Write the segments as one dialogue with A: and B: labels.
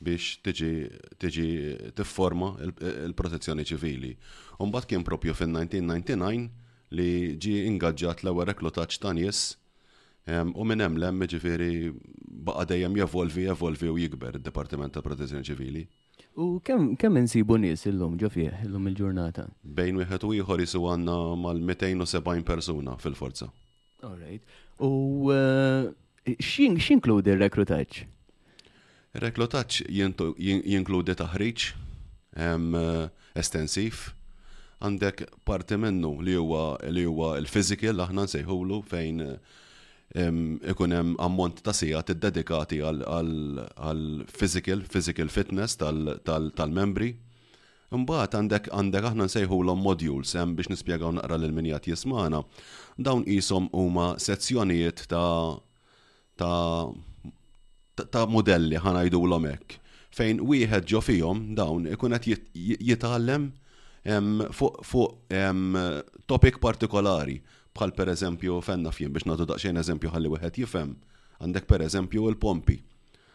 A: biex tiġi tiġi tifforma l-protezzjoni ċivili. U mbagħad kien propju fin-1999 li ġi ingaġġat l-ewwel reklutaġġ ta' nies u minn hemm lem jiġifieri baqa' dejjem jevolvi, jevolvi u jikber id-Dipartiment tal-Protezzjoni Ċivili.
B: U kemm kemm insibu nies illum ġo fih illum il-ġurnata?
A: Bejn wieħed u ieħor jisu għandna mal-270 persuna fil-forza.
B: Alright. U eh, x'jinkludi r-reklutaġġ?
A: Reklutaġġ jinkludi taħriġ eh, estensiv. Għandek parti minnu li huwa li huwa l-physical aħna nsejħulu fejn ikun hemm ammont ta' sija tiddedikati għal physical, physical fitness tal-membri. Imbagħad għandek għandek aħna nsejħulhom modules hemm biex nispjegaw naqra lil min jgħad jismagħna. Dawn qishom huma sezzjonijiet ta' ta' ta' mudelli ħa ngħidulhom hekk fejn wieħed ġo fihom dawn ikun qed jitgħallem fuq fu, topic partikolari bħal pereżempju fenna fien biex nagħtu daqsxejn eżempju ħalli wieħed jifhem għandek pereżempju il-pompi.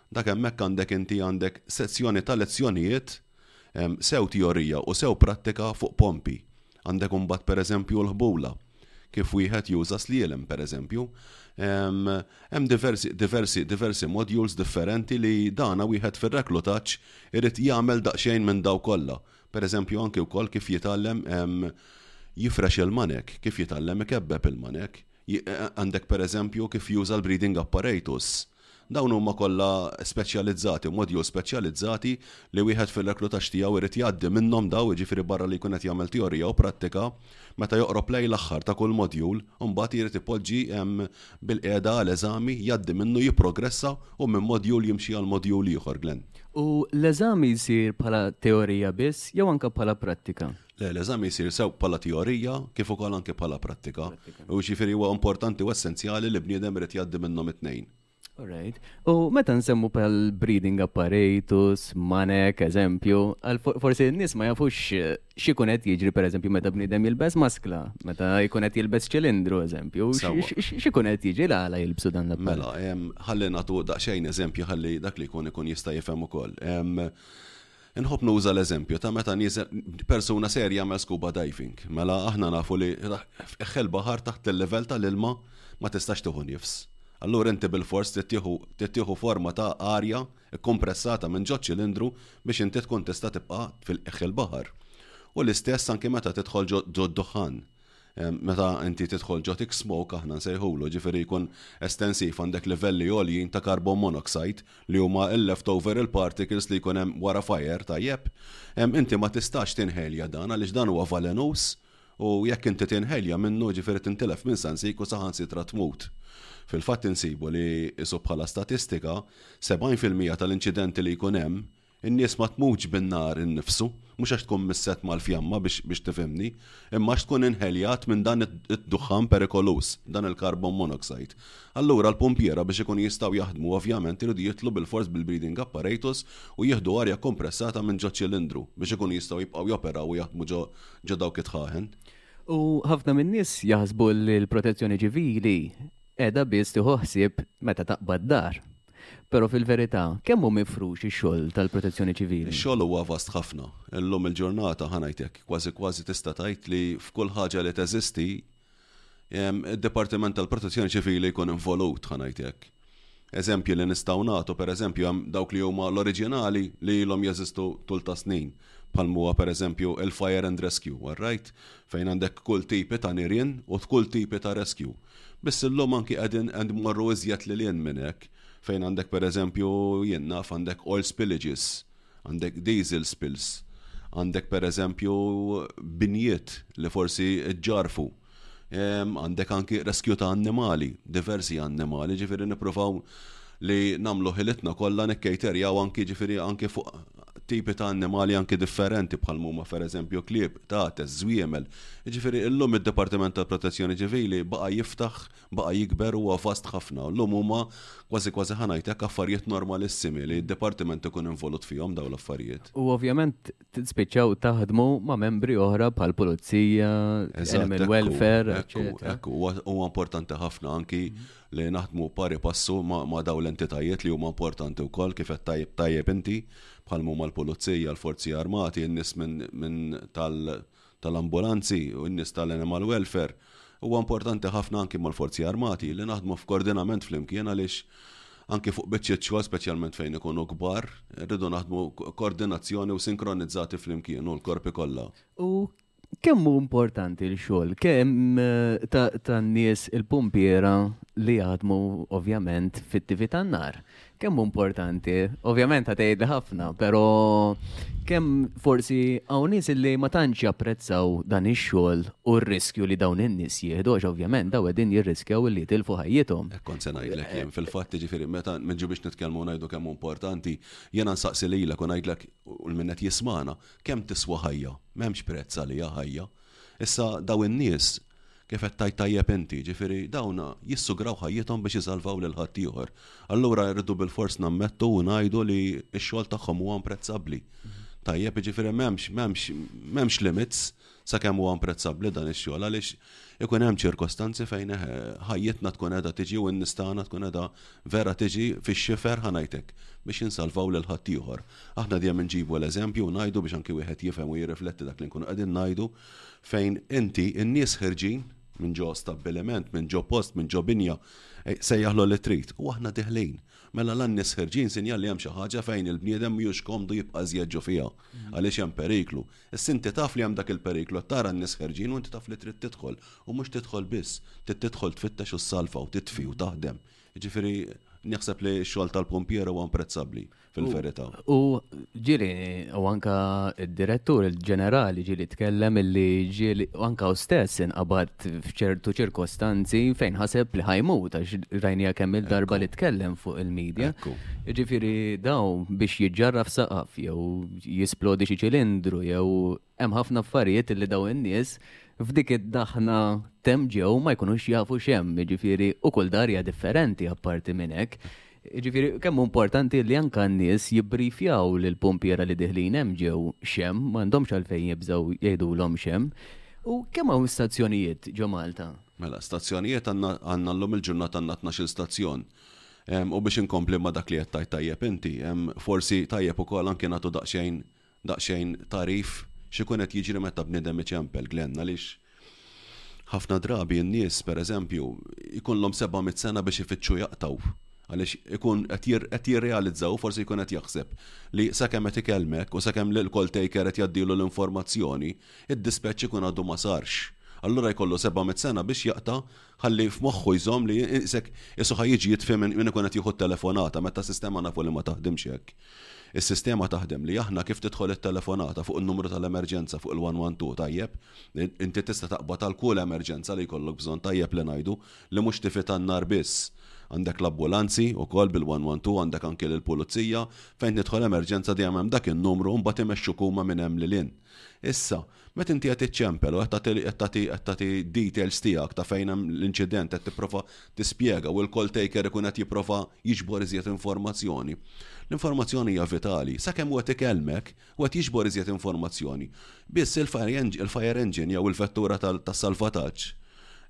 A: Dak hemmhekk għandek inti għandek sezzjoni ta' lezzjonijiet sew teorija u sew prattika fuq pompi. Għandek imbagħad pereżempju l-ħbula, kif wieħed juża slielem pereżempju. Hemm diversi, diversi, diversi modules differenti li dana wieħed fir-reklutaġġ irid jagħmel daqsxejn minn daw kollha. Pereżempju anki wkoll kif jitgħallem jifrex il-manek, kif jitgħallem ikebbeb il-manek. Għandek pereżempju kif juża l-breathing apparatus. Dawn huma kollha speċjalizzati, modjuls speċjalizzati li wieħed fir-reklutaġġ tiegħu jrid jgħaddi minnhom dawn, jiġifieri barra li jkun qed jagħmel teorija u prattika, meta joqrob lejn l-aħħar ta' kull modjul, imbagħad jrid ipoġġi bil-qiegħda għal eżami, jgħaddi minnu, jipprogressa u minn modjul jimxi għal modjul ieħor, Glenn.
B: U l-eżami jsir bħala teorija biss jew anke bħala prattika?
A: Le, l-eżami jsir sew bħala teorija kif ukoll anke bħala prattika. U ġifieri huwa importanti u essenzjali li bniedem irid jgħaddi minnhom it-tnejn.
B: Alright. U meta nsemmu pal breeding apparatus, manek, eżempju, forsi n-nis ma jafux eh, xikun qed jiġri per eżempju meta bniedem jilbes maskla, meta jkun qed jilbes ċilindru eżempju, xikun qed jiġi għala jilbsu dan l
A: Mela, ħalli nagħtu daqsxejn eżempju ħalli dak li jkun ikun jista' jifhem ukoll. Inħobb nuża l-eżempju ta' meta nieżel persuna ser jagħmel scuba diving. Mela aħna nafu li ħel baħar taħt il-livell tal-ilma ma tistax tieħu nifs. Allura inti bilfors trid tieħu forma ta' arja kkompressata minn ġo ċilindru biex inti tkun tista' tibqa' fil-qiegħ il-baħar. U l-istess anki meta tidħol ġo d-duħħan. Meta inti tidħol ġo thick smoke aħna nsejħulu, ġifieri jkun estensiv għandek livelli għoljin ta' carbon monoxide li huma l-leftover il-particles li jkun hemm wara fire, tajjeb? Inti ma tistax tinhalja dan għaliex dan huwa valenus u jekk inti tinhalja minnu ġifieri tintilef minn sansik u saħansitra tmut. Fil-fatt insibu li, qisu bħala statistika, 70 fil-mija tal-inċidenti li jkun hemm In-nies ma tmutx bin-nar innifsu, mhux għax tkun misset mal-fjamma biex biex tifhimni, imma għax tkun inħeljat minn dan id-duħħan perikoluż, dan il-carbon monoxide. Allura l-pumpiera biex ikun jistgħu jaħdmu ovvjament iridu jidħlu bilfors bil-breathing apparatus u jieħdu arja kompressata minn ġo ċilindru biex ikun jistgħu jibqgħu joperaw u jaħdmu ġo ġo dawk id-dħaħen.
B: U ħafna min-nies jaħsbu li l-Protezzjoni Ċivili qiegħda biss tieħu ħsieb meta taqbad dar. Però fil-verità, kemm hu mifrux ix-xogħol tal-Protezzjoni Ċivili?
A: Ix-xogħol huwa vast ħafna. Illum il-ġurnata, ħa ngħid hekk, kważi kważi tista' tgħid li f'kull ħaġa li teżisti, id-Dipartiment tal-Protezzjoni Ċivili jkun involut, ħa ngħid hekk. Eżempji li nistgħu nagħtu, pereżempju, hemm dawk li huma l-oriġinali li ilhom jeżistu tul ta' snin, bħal m'huwa pereżempju il-Fire and Rescue, all right? fejn għandek kull tipi ta' nirien u tkull tipi ta' rescue. Biss illum anki qegħdin qed morru iżjed lil hinn minn hekk, fejn għandek pereżempju jien naf għandek oil spillages, għandek diesel spills, għandek pereżempju binjiet li forsi ġġarfu, ehm, għandek anki rescue ta' annimali, diversi annimali, ġifieri nippruvaw li nagħmlu ħilitna kollha nikkejterjaw anki ġifieri anki fuq tipi ta' annimali anki differenti bħal muma per eżempju klieb, tates, żwiemel. Ġifieri illum id-Dipartiment tal-Protezzjoni Ċivili baqa' jiftaħ, baqa' jikber huwa vast ħafna. Llum huma kważi kważi ħa ngħid hekk affarijiet normalissimi li d-dipartiment ikun involut fihom dawn l-affarijiet.
B: U ovvjament tispiċċaw taħdmu ma' membri oħra bħal pulizija, animal welfare.
A: Ekku, ekku, huwa importanti ħafna anki li naħdmu pari passu ma' dawn l-entitajiet li huma importanti wkoll, kif qed tajjeb inti, bħal ma huma l-pulizija, l-forzi armati, in-nies minn tal-ambulanzi u n-nies tal-animal welfare. Huwa importanti ħafna anki mal-forzi armati li naħdmu f'kordinament flimkien għaliex anki fuq biċċiet xogħol speċjalment fejn ikunu kbar, irridu naħdmu kordinazzjoni u sinkronizzati flimkien u l-korpi kollha.
B: U Kemm hu importanti l-xogħol, kemm eh, tan-nies il-pumpiera li jaħdmu ovvjament fit-tivi tan-nar. Kemm importanti, ovvjament ta' tgħidli ħafna, però kemm forsi hawn nies li ma tantx japprezzaw dan ix-xogħol u r-riskju li dawn in-nies jieħdu għax ovvjament daw qegħdin jirriskjaw li jitilfu ħajjithom.
A: Kont se ngħidlek jien fil-fatt jiġifieri meta niġu biex nitkellmu ngħidu kemm importanti, jiena nsaqsi lilek u ngħidlek u l-minnet jismana, Kemm tiswa ħajja? M'hemmx prezz għaliha ħajja. Issa daw in-nies kif qed tgħid tajjeb inti, ġifieri dawn jissugraw ħajjithom biex isalvaw lil ħaddieħor. Allura rridu bilfors nammettu u ngħidu li x-xogħol tagħhom huwa imprezzabbli. Tajjeb, jiġifieri m'hemmx m'hemmx m'hemmx limits sakemm huwa imprezzabbli dan ix-xogħol għaliex ikun hemm ċirkostanzi fejn eh, ħajjitna tkun qiegħda tiġi u n-nistana tkun qiegħda vera tiġi fix-xifer ħanajtek biex insalvaw lil ħadd ieħor. Aħna dejjem inġibu l-eżempju u ngħidu biex anki wieħed jifhem u jirrifletti dak li nkunu qegħdin ngħidu fejn inti n-nies ħirġin minn ġo stabbiliment, minn ġo post, minn ġo binja, eh, sejjaħlu li trid. U aħna diħlin. Mela l-annis ħirġin sinjal li hemm xi ħaġa fejn il-bniedem mhux komdu jibqa' żjeġġu fiha. Għaliex hemm periklu. Issa inti taf li hemm dak il-periklu qed tara n-nies ħerġin u inti taf li trid tidħol. U mhux tidħol biss, trid tidħol tfittex u ssalva u titfi u taħdem. Jiġifieri nieħseb li x-xogħol tal-pumpjera huwa imprezzabbli fil-verità.
B: U ġieli u anka d-direttur il-ġenerali ġieli tkellem illi ġieli u anka u stess inqabad f'ċertu ċirkostanzi fejn ħaseb li ħajmu għax rajnija kemm il-darba li tkellem fuq il-medja. Ekku. Jiġifieri daw biex jiġġarraf saqaf jew jisplodi xi ċilindru jew hemm ħafna affarijiet li daw in-nies f'dik id-daħna temm ġew ma jkunux jafu x'hemm, jiġifieri u kull dar hija differenti apparti minn hekk. Jiġifieri kemm hu importanti li anke n-nies jibbrifjaw lill-pumpiera li diħlin hemm ġew x'hemm, ma għandhomx għalfejn jibżgħu jgħidulhom x'hemm. U kemm hawn stazzjonijiet ġo Malta?
A: Mela, stazzjonijiet għandna llum il-ġurnata għandna tnax-il stazzjon. U biex inkompli ma' dak li qed tgħid tajjeb inti, forsi tajjeb ukoll anke nagħtu daqsxejn daqsxejn tagħrif x'ikun qed jiġri meta bniedem iċempel, Glenn, għaliex ħafna drabi n-nies, pereżempju, ikollhom seba' mitt sena biex ifittxu jaqtgħu għaliex ikun qed qed jirrealizza hu forsi jkun qed jaħseb li sakemm qed ikellmek u sakemm l-call taker qed jgħaddilu l-informazzjoni, id-dispetch ikun għadu ma sarx. Allura jkollu seba' mitt sena biex jaqta' Ħalli f'moħħu jżomm li isek qisu ħa jiġi jitfi minn min ikun qed jieħu t-telefonata meta s-sistema nafu li ma taħdimx hekk. Is-sistema taħdem li aħna kif tidħol it-telefonata fuq in-numru tal-emerġenza fuq il-112 tajjeb, inti tista' taqbad għal kull emerġenza li jkollok bżonn tajjeb li ngħidu li mhux tifi tan-nar biss. Għandek l-ambulanzi ukoll bil-112 għandek anki lill-pulizija, fejn tidħol emerġenza dejjem hemm dak in-numru u mbagħad imexxuk huma minn hemm lil hinn. Issa, Meta inti qed iċċempel u qed tagħti qed tagħti qed tagħti details tiegħek ta' fejn hemm l-inċident qed tipprova tispjega u l-call taker ikun qed jipprova jiġbor iżjed informazzjoni. L-informazzjoni hija vitali. Sakemm hu qed ikellmek, hu qed jiġbor iżjed informazzjoni. Biss il-fire engine jew il-vettura tas-salvataġġ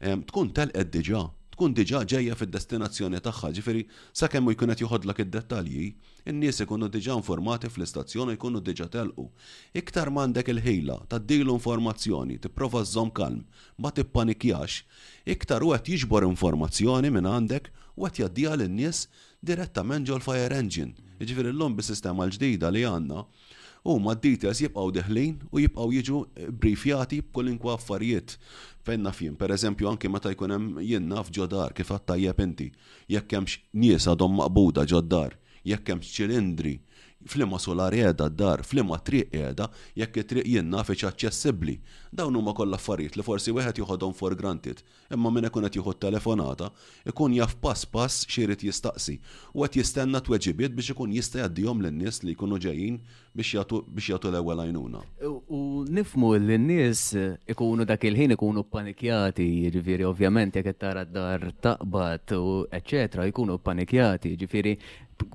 A: tkun telqet diġà, tkun diġà ġejja fid-destinazzjoni tagħha, ġifieri sakemm hu jkun qed joħodlok id-dettalji, In-nies ikunu diġà informati fl-istazzjon u jkunu diġà telqu. Iktar m'għandek il-ħila, tgħaddilu informazzjoni, tipprova żżomm kalm, ma tippanikjax, iktar hu qed jiġbor informazzjoni minn għandek u qed jgħaddiha lin-nies direttament ġol-fire engine. Jiġifieri llum bis-sistema l-ġdida li għandna, Huma d-details jibqgħu deħlin u jibqgħu jiġu bbrifjati b'kolinkwa affarijiet fejn naf jien. Pereżempju anki meta jkun hemm jien naf ġo dar kif għedt tajjeb inti, jekk hemmx nies għadhom maqbuda ġod-dar, jekk hemmx ċilindri, f'liema sular qiegħda d-dar, f'liema triq qiegħda, jekk it-triq jien naf hix aċċessibbli. Dawn huma kollha affarijiet li forsi wieħed joħodhom for granted. Imma min ikun qed jieħu t-telefonata jkun jaf pass pass x'irid jistaqsi u qed jistenna tweġibiet biex ikun jista' jgħaddihom lin-nies li jkunu ġejjin biex jagħtu biex jagħtu l-ewwel għajnuna.
B: U nifhmu li n-nies ikunu dak il-ħin ikunu ppanikjati, jiġifieri ovvjament jekk qed tara d-dar taqbad u eċċetera jkunu ppanikjati, jiġifieri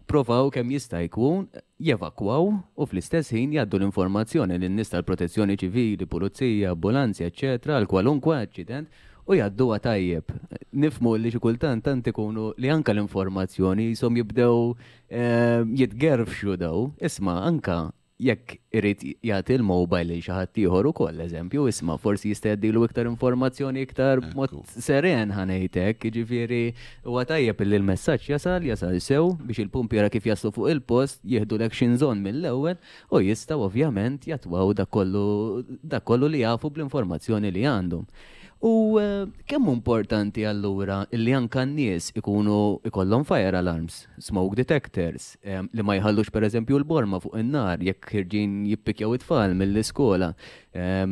B: provaw kemm jista' jkun jevakwaw u fl-istess ħin jgħaddu l-informazzjoni lin nies tal-protezzjoni ċivili, pulizija, ambulanzi, eċċetera, għal kwalunkwe aċċident u jgħadduha tajjeb. Nifmu li xi kultant tant ikunu li anka l-informazzjoni jisom jibdew eh, jitgerfxu daw, isma' anka jekk irid jagħti l-mobile lil xi ħadd ieħor ukoll eżempju, isma' forsi jista' jgħaddilu iktar informazzjoni iktar mod seren ħanejtek, jiġifieri huwa tajjeb li l-messaġġ jasal, jasal sew biex il-pumpiera kif jaslu fuq il-post jieħdu l action zone mill-ewwel u jistgħu ovvjament jatwaw dak kollu li jafu bl-informazzjoni li għandhom. U eh, kemm importanti allura li anka n-nies ikunu ikollhom fire alarms, smoke detectors, eh, li ma jħallux pereżempju l-borma fuq in-nar jekk ħirġin jippikjaw it-tfal mill-iskola, eh,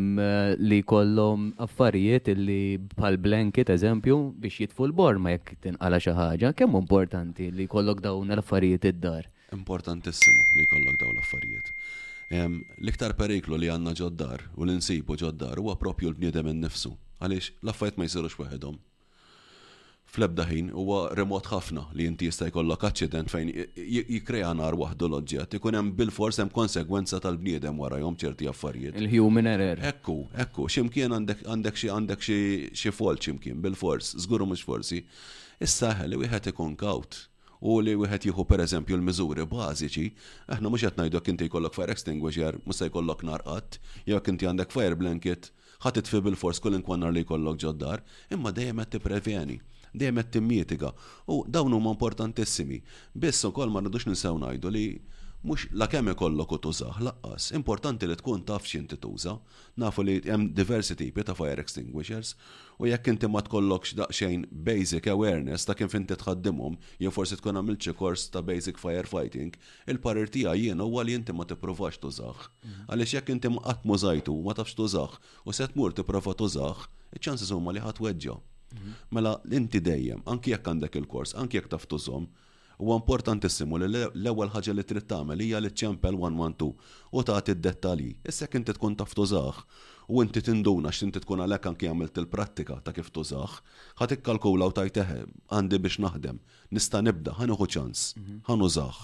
B: li jkollhom affarijiet li bħal blanket eżempju biex jitfu l-borma jekk tinqala xi ħaġa, kemm importanti li jkollok dawn l-affarijiet id-dar.
A: Importantissimu li jkollok dawn l-affarijiet. L-iktar periklu li għandna ġod-dar u li nsibu ġod-dar huwa proprju l-bniedem innifsu, għaliex l-affarijiet ma jsirux waħedhom. Fl-ebda ħin, huwa remot ħafna li inti jista' jkollok aċċident fejn jikkrea nar waħdu l-oġġett, ikun hemm bilfors hemm konsegwenza tal-bniedem warajhom ċerti affarijiet.
B: Il-human error.
A: Hekk hu, hekk hu. Xi mkien għandek għandek xi għandek xi xi fault xi mkien bilfors, żgur u mhux forsi. Issa eħe li wieħed ikun kawt, u li wieħed jieħu pereżempju l-miżuri bażiċi, aħna mhux qed ngħidu jekk inti jkollok fire extinguisher mhux se jkollok nar qatt, jew jekk inti għandek fire blanket ħa titfi bilfors kulinkwa nar li jkollok ġod-dar, imma dejjem qed tipprevjeni, dejjem qed timmitiga. U dawn huma importantissimi. Biss ukoll ma rridux ninsew ngħidu li mhux la kemm ikollok u tużah, laqqas. Importanti li tkun taf x'inti tuża. Nafu li hemm diversi tipi ta' fire extinguishers u jekk inti ma tkollokx daqsxejn basic awareness ta' kif inti tħaddimhom, jew forsi tkun għamilt xi kors ta' basic fire fighting, il-parir tiegħi jien huwa li inti ma tippruvax tużah. Għaliex jekk inti qatt m'użajtu, ma tafx tużah u se tmur tipprova tużah, iċ-chances huma li ħa tweġġa'. Mela inti dejjem, anki jekk għandek il-kors, anki jekk taf tużhom, Huwa importantissimu li l-ewwel ħaġa li trid tagħmel hija li ċċempel 112 u tagħti d-dettalji. Issa jekk inti tkun taf tużah, u inti tinduna għax inti tkun għalhekk anki għamilt il-prattika ta' kif tużah, ħa tikkalkula u tgħid eħe, għandi biex naħdem, nista' nibda, ħa nieħu ċans, ħa nużah,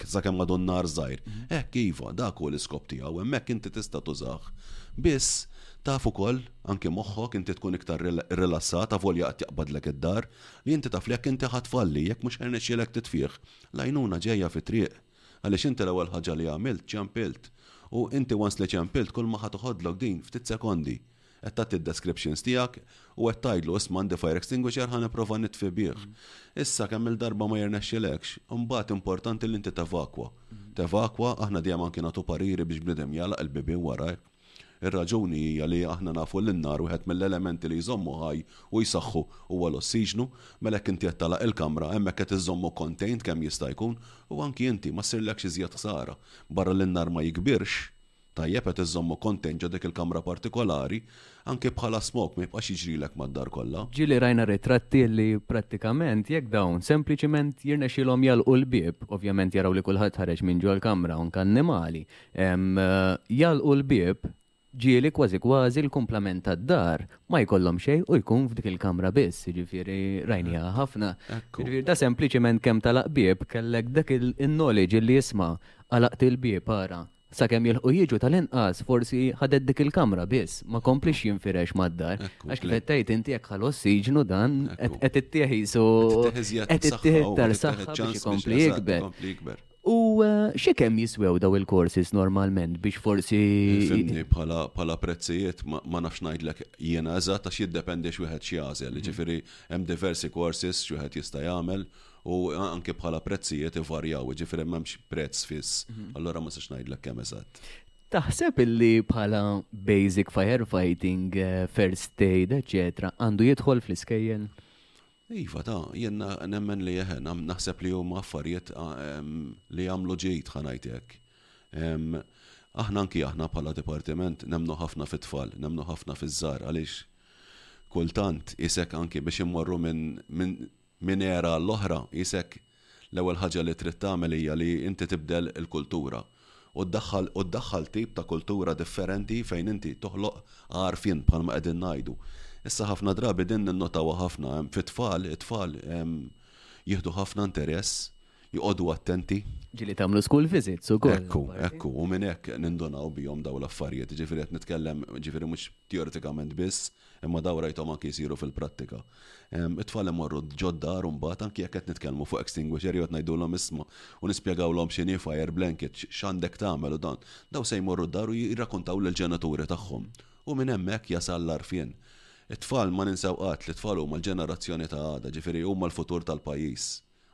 A: sakemm għadu n-nhar żgħir. Hekk iva, dak hu l-iskop tiegħu, hemmhekk inti tista' tużah. Biss, taf ukoll, anki moħħok, inti tkun iktar irrilassat, avolja qed jaqbadlek id-dar, Li inti taf li jekk inti ħa tfalli, jekk mhux ħa jirnexxielek titfih, l-għajnuna ġejja fit-triq. Għaliex inti l-ewwel ħaġa li għamilt, ċempilt. U inti once li ċempilt, kulma ħa toħodlok din, ftit sekondi. Qed tagħti d-descriptions tiegħek u qed tgħidlu, isma' għandi fire extinguisher ħa nipprova nitfi bih. Issa kemm-il darba ma jirnexxilekx, imbagħad importanti li inti tevakwa. Tevakwa, aħna dejjem anki nagħtu pariri biex bniedem jagħlaq il-bibien warajh. Ir-raġuni hija li aħna nafu li n-nar wieħed mill-elementi li jżommu ħaj u jsaħħu huwa l-ossiġnu, mela jekk inti qed tagħlaq il-kamra, hemmhekk qed iżżommu contained kemm jista' jkun u anki inti ma ssirlekx iżjed ħsara. Barra li n-nar ma jikbirx, tajjeb, qed iżżommu contained ġo dik il-kamra partikolari, anki bħala smoke ma jibqax jiġrilek mad-dar kollha.
B: Ġieli rajna ritratti li prattikament jekk dawn sempliċiment jirnexxielhom jagħlqu l-bieb, ovvjament jaraw li kulħadd ħareġ minn ġol-kamra, anke annimali, Jagħlqu l-bieb, ġieli kważi kważi l-kumplament tad-dar ma jkollhom xejn u jkun f'dik il-kamra biss, jiġifieri rajniha ħafna. Jiġifieri da sempliċement kemm tagħlaq bieb kellek dak il-knowledge illi isma' għalaqt il-bieb ara, sakemm jilħqu jiġu tal-inqas forsi ħadet dik il-kamra biss, ma kompliex jinfirex mad-dar. Għax kif qed tgħid inti jekk bħal ossiġnu dan qed ittih qisu qed ittih iktar saħħa biex ikompli jikber. U xi kemm jiswew daw il-courses normalment biex forsi.
A: Fimni bħala prezzijiet ma nafx ngħidlek jiena eżatt għax jiddependi x'wieħed x'jażel. Ġifieri hemm diversi courses x'wieħed jista' jagħmel u anke bħala prezzijiet ivarjaw, ġifieri m'hemmx prezz fiss. Allura ma sax ngħidlek kemm eżatt.
B: Taħseb illi bħala basic firefighting, first aid, eċetera, għandu jidħol fl-iskejjel?
A: Iva, ta, jien nemmen li eħe, naħseb li huma affarijiet li jagħmlu ġid ħa ngħid hekk. Aħna anki aħna bħala dipartiment nemnu ħafna fit-tfal, nemnu ħafna fiż-żgħar għaliex kultant isek anki biex immorru minn era għall-oħra isek L-ewwel ħaġa li trid tagħmel hija li inti tibdel il-kultura u ddaħħal u ddaħħal tip ta' kultura differenti fejn inti toħloq għarfien bħalma qegħdin ngħidu. Issa ħafna drabi din ninnotawha ħafna fit-tfal, it-tfal jieħdu ħafna interess, joqogħdu attenti.
B: Ġieli tagħmlu school visits ukoll.
A: Ekku, ekku, u minn hekk nindunaw bihom dawn l-affarijiet, ġifieri qed nitkellem ġifieri mhux teoretikament biss, Imma dawn rajthom anki jsiru fil-prattika. It-tfal imorru ġod-dar u mbagħad anki jekk qed nitkellmu fuq extinguisher jew qed ngħidulhom isma' u nispjegawlhom x'inhi fire blanket, x'għandek tagħmel u dan, dawn se jmorru d-dar u jirrakuntaw lill-ġenituri tagħhom. U minn hemmhekk jasal l-għarfien. It-tfal ma ninsew qatt li t-tfal huma l-ġenerazzjoni ta' għada, ġifieri huma l-futur tal-pajjiż.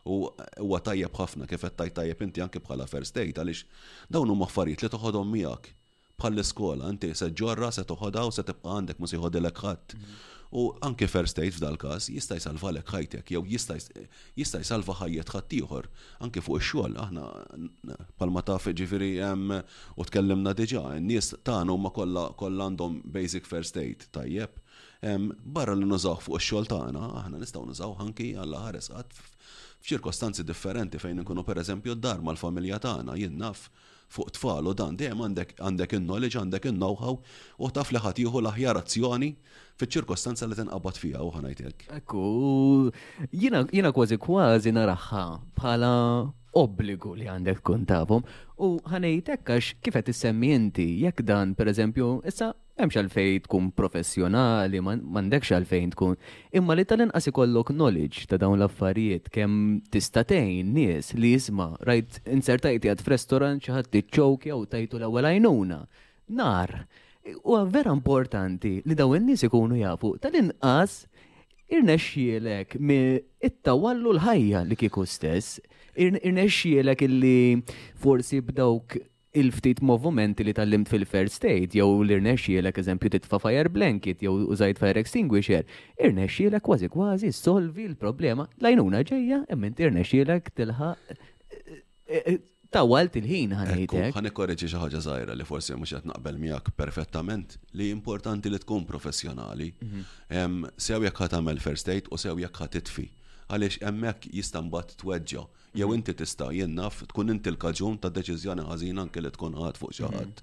A: U huwa tajjeb ħafna, kif qed tgħid tajjeb inti anki bħala first aid għaliex dawn huma affarijiet li toħodhom miegħek. Bħall-iskola, inti se ġġorrha, se toħodha u se tibqa' għandek mhu se jħodilek ħadd. U anke first aid f'dal-każ jista' jsalvalek ħajtek jew jista' jista' jsalva ħajjet ħaddieħor. Anke fuq ix-xogħol aħna bħalma taf jiġifieri hemm u tkellimna diġà, in-nies tagħna huma kollha kollha għandhom basic first aid, tajjeb? Barra li nużawh fuq ix-xogħol tagħna, aħna nistgħu nużawh anki, Alla ħares, qatt f'ċirkostanzi differenti fejn inkunu pereżempju d-dar mal-familja tagħna, jien naf, fuq tfal u dan dejjem għandek għandek in-knowledge, għandek in-know-how u taf li ħa tieħu l-aħjar azzjoni fiċ-ċirkostanza li tinqabad fiha u ħanajt hekk.
B: Ekku, jiena kważi kważi naraħħa bħala obbligu li għandek tkun tafhom. U ħanejtek għax kif qed issemmi inti, jekk dan pereżempju, issa Hemmx għalfejn tkun professjonali, m'għandekx għalfejn tkun. Imma li tal-inqas ikollok knowledge ta' dawn l-affarijiet kemm tista' tgħin nies li jisma' rajt insertajt jgħad f'restorant xi ħadd iċċowkja u tajtu l-ewwel għajnuna. Nar. Huwa vera importanti li daw in-nies ikunu jafu tal-inqas irnexxielek it-tawallu l-ħajja li kieku stess, irnexxielek illi forsi b'dawk il-ftit movumenti li tgħallimt fil-first aid jew li rnexxielek eżempju titfa' fire blanket jew użajt fire extinguisher, irnexxielek kważi kważi ssolvi l-problema. L-għajnuna ġejja imma inti rnexxielek tilħaq eh, eh, tawalt il-ħin ħanejtek.
A: Ħa nikkoreġi xi ħaġa żgħira li forsi mhux qed naqbel miegħek perfettament li importanti li tkun professjonali. Mhm. Sew jekk ħa tagħmel first aid u sew jekk ħa titfi. Għaliex hemmhekk jista' mbagħad tweġġa' Jew inti tista' jien naf tkun inti l-kaġun ta' deċiżjoni ħażina anke li tkun ħadd fuq xi ħadd.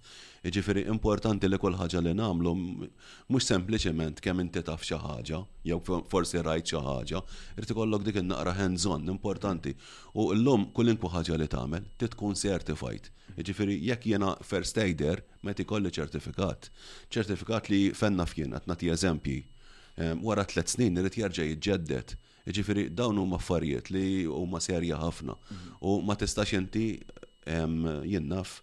A: Jiġifieri importanti li kull ħaġa li nagħmlu mhux sempliċement kemm inti taf xi ħaġa jew forsi rajt xi ħaġa, irid ikollok dik in-naqra hands on importanti. U llum kulinkwa ħaġa li tagħmel trid tkun certified. Jiġifieri jekk jiena first aider meta jkolli ċertifikat. Ċertifikat li fejn naf jien, qed nagħti eżempji, wara tliet snin irid jerġa' jiġġedded. Jiġifieri dawn huma affarijiet li huma serja ħafna u ma tistax inti jien naf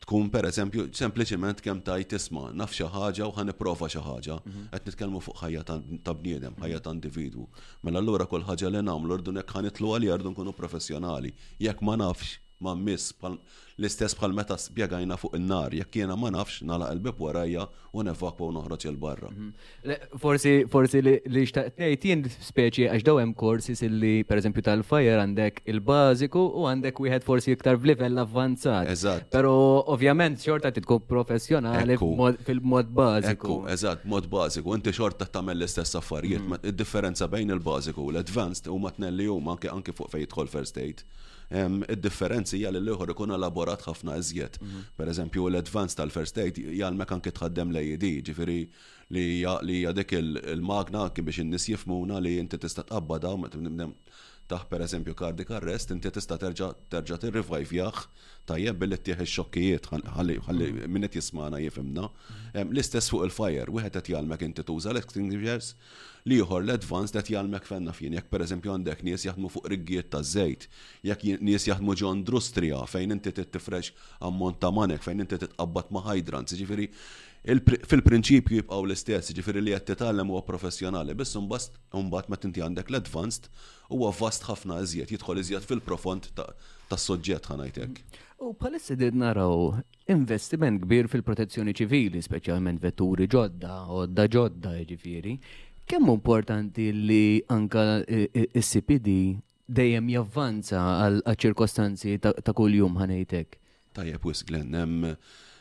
A: tkun pereżempju sempliċement kemm tajt isma' naf xi ħaġa u ħa nipprova xi ħaġa. Mhm. Qed nitkellmu fuq ħajja ta' bniedem, ħajja ta' individwu. Mela allura kull ħaġa li nagħmlu rdu nek ħa nitlu għalija rdu nkunu professjonali. Jekk ma nafx ma miss bħal L-istess bħal meta spjegajna fuq in-nar, jekk jiena ma nafx, nagħlaq il-bieb warajja u nevakwa u noħroġ 'il barra.
B: Forsi forsi li xtaqt ngħid jien speċi għax dawn hemm courses illi pereżempju tal-fire għandek il-bażiku u għandek wieħed forsi iktar f'livell avvanzat.
A: Eżatt.
B: Però ovvjament xorta trid tkun professjonali Ekku. b'mod- fil-mod bażiku.
A: Ekku, eżatt, b'mod bażiku, inti xorta tagħmel l-istess affarijiet. Ma- Id-differenza bejn il-bażiku u l-advanced huma tnejn li huma anke anke fuq fejn jidħol first aid. Id-differenzi hija li l-ieħor ikun elaborat ħafna iżjed. Mhm. Per eżempju, l-advance tal-first aid jgħalmek anke tħaddem l-AED, ġifiri li hija dik il-magna kien biex in-nies jifmuna li inti tista' tqabbada taħ per eżempju kardik arrest, inti tista' terġa' terġa' tirrivajvjah tajjeb billi tieħ ix-xokkijiet ħalli mhm. min qed jismana jifimna. Mhm. L-istess fuq il-fire, wieħed qed jgħalmek inti tuża l-extinguishers L-ieħor, l-advanced qed jgħallmek fejn naf jien, jekk pereżempju għandek nies jaħdmu fuq riggijiet taż-żejt, jekk nies jaħdmu ġo indrustrija fejn inti trid tifrex ammont ta' manek, fejn inti titqabbad ma' hydrants, jiġifieri fil-prinċipju jibqgħu l-istess, jiġifieri li qed titgħallem huwa professjonali, biss imbagħad meta inti għandek l-advanced huwa vast ħafna iżjed, jidħol iżjed fil-profond tas-suġġett ħa ngħid hekk.
B: U bħalissa qegħdin naraw Investiment kbir fil-protezzjoni ċivili, speċjalment vetturi ġodda, għodda ġodda ġifiri. Kemm importanti li anka il-CPD eh, eh, dejjem javvanza għal ċirkostanzi ta' kuljum ħanejtek?
A: Tajjeb wis Glenn,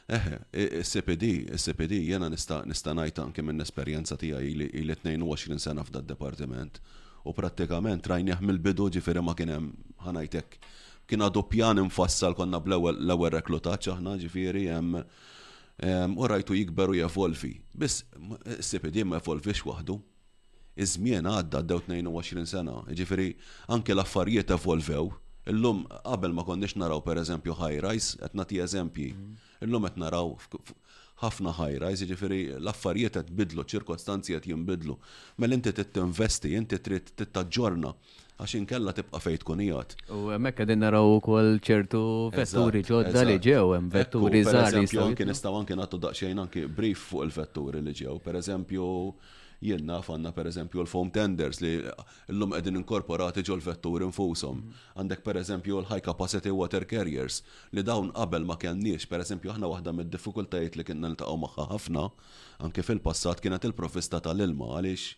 A: Eħe, il-CPD, il-CPD jena nista' najt anke minn esperjenza tiegħi li 22 sena f'da departiment u prattikament rajnieh mill-bidu ġifieri ma kien hemm ħanajtek Kien għadu pjan imfassal konna bl-ewwel reklutaġġ aħna ġifieri hemm u rajtu jikber u jevolvi. Biss CPD ma evolvix waħdu. Iż-żmien għadda għaddew 22 sena, ġifieri anke l-affarijiet evolvew. Illum qabel ma konniex naraw pereżempju high rise, qed nagħti eżempji. Illum qed naraw ħafna high rise, jiġifieri l-affarijiet qed tbiddlu, ċ-ċirkostanzi qed jinbidlu. Mela inti trid tinvesti, inti trid tittaġġorna għax inkella tibqa' fejn tkun qiegħed.
B: U hemmhekk qegħdin naraw ukoll ċertu vetturi ġodda li ġew, hemm vetturi żgħar li jistgħu.
A: Anke nistgħu anke nagħtu daqsxejn anke brief fuq il-vetturi li ġew. Pereżempju, jien naf għandna pereżempju l-foam tenders li illum qegħdin inkorporati ġol-vetturi nfushom. Għandek pereżempju l-high capacity water carriers li dawn qabel ma kellniex. Pereżempju aħna waħda mid-diffikultajiet li kienna niltaqgħu magħha ħafna anke fil-passat kienet il-provvista tal-ilma għaliex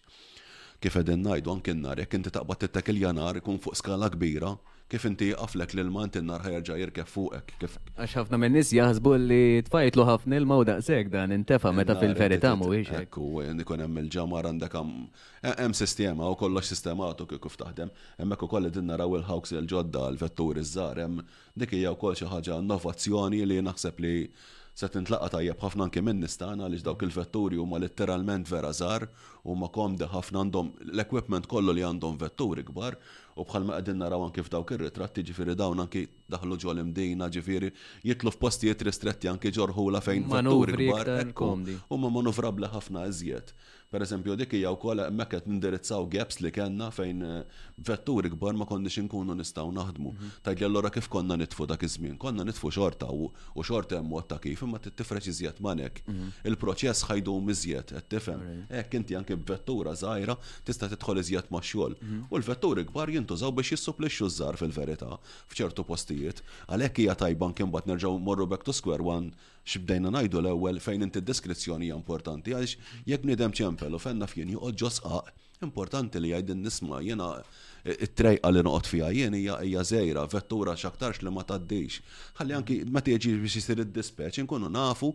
A: kif qegħdin ngħidu anke n-nar jekk inti taqbad tittakilja nar ikun fuq skala kbira kif inti jieqaflek l-ilma inti n-nar ħa jerġa' jirkeb fuqek kif.
B: Għax ħafna minn nies jaħsbu li tfajtlu ħafna ilma u daqshekk dan intefa' meta fil-verità mhuwiex hekk.
A: Ekku, ikun hemm il-ġamar għandek Hemm sistema u kollox sistemat u kieku f'taħdem. Hemmhekk ukoll qegħdin naraw il-hawks il-ġodda, il-vetturi ż-żgħar, hemm dik hija wkoll xi ħaġa innovazzjoni li naħseb li se tintlaqa' tajjeb ħafna anki min-nies tagħna għaliex dawk il-vetturi huma litteralment vera żgħar, huma komdi ħafna, għandhom l-equipment kollu li għandhom vetturi kbar u bħalma qegħdin naraw anki f'dawk ir-ritratti, jiġifieri dawn anki daħlu ġo l-imdina, ġifieri jitlu f'postijiet ristretti anki ġorħula fejn vetturi kbar huma manuvrabbli ħafna iżjed. Per eżempju, dik hija wkoll hemmhekk qed nindirizzaw gaps li kellna fejn eh, vetturi kbar ma konniex inkunu nistgħu naħdmu. Mhm. Tgħidli allura kif konna nitfu dak iż-żmien? Konna nitfu xorta u xorta hemm mod ta' kif imma tifrex iżjed manek. Mhm. Il-proċess ħajdum iżjed qed tifhem. Hekk inti anke b'vettura żgħira tista' tidħol iżjed ma' xogħol. Mhm. U l-vetturi kbar jintużaw biex jissuplixxu żgħar fil-verità. f'ċertu postijiet. Għalhekk hija tajba anke mbagħad nerġgħu morru back to square one x'bdejna ngħidu l-ewwel fejn inti d-deskrizzjoni hija importanti għaliex jekk bniedem ċempel u fenna fien joqgħod ġosqaq, importanti li jgħidin nisma' jiena it-trejqa li noqgħod fiha jien hija hija żejra, vettura x'aktarx li ma tgħaddix. Ħalli anki meta jiġi biex isir id-dispatch inkunu nafu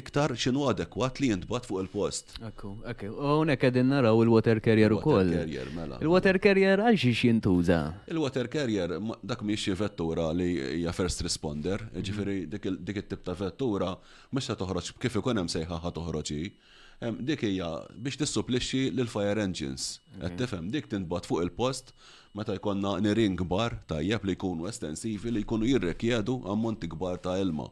A: iktar x'inhu adekwat li jintbagħat fuq il-post.
B: Ekku, ekku. U hawnhekk qegħdin naraw il-water carrier ukoll.
A: Il-water carrier, mela.
B: Il-water carrier għal xiex jintuża?
A: Il-water carrier dak mhix xi vettura li hija first responder, jiġifieri dik it-tip ta' vettura mhux se toħroġ kif ikun hemm sejħa ħa toħroġ hi. Dik hija biex tissupplixxi lill-fire engines. Qed tifhem? Dik tintbagħat fuq il-post Meta jkollna nirien kbar, tajjeb li jkunu estensivi li jkunu jirrekjedu ammonti kbar ta' ilma.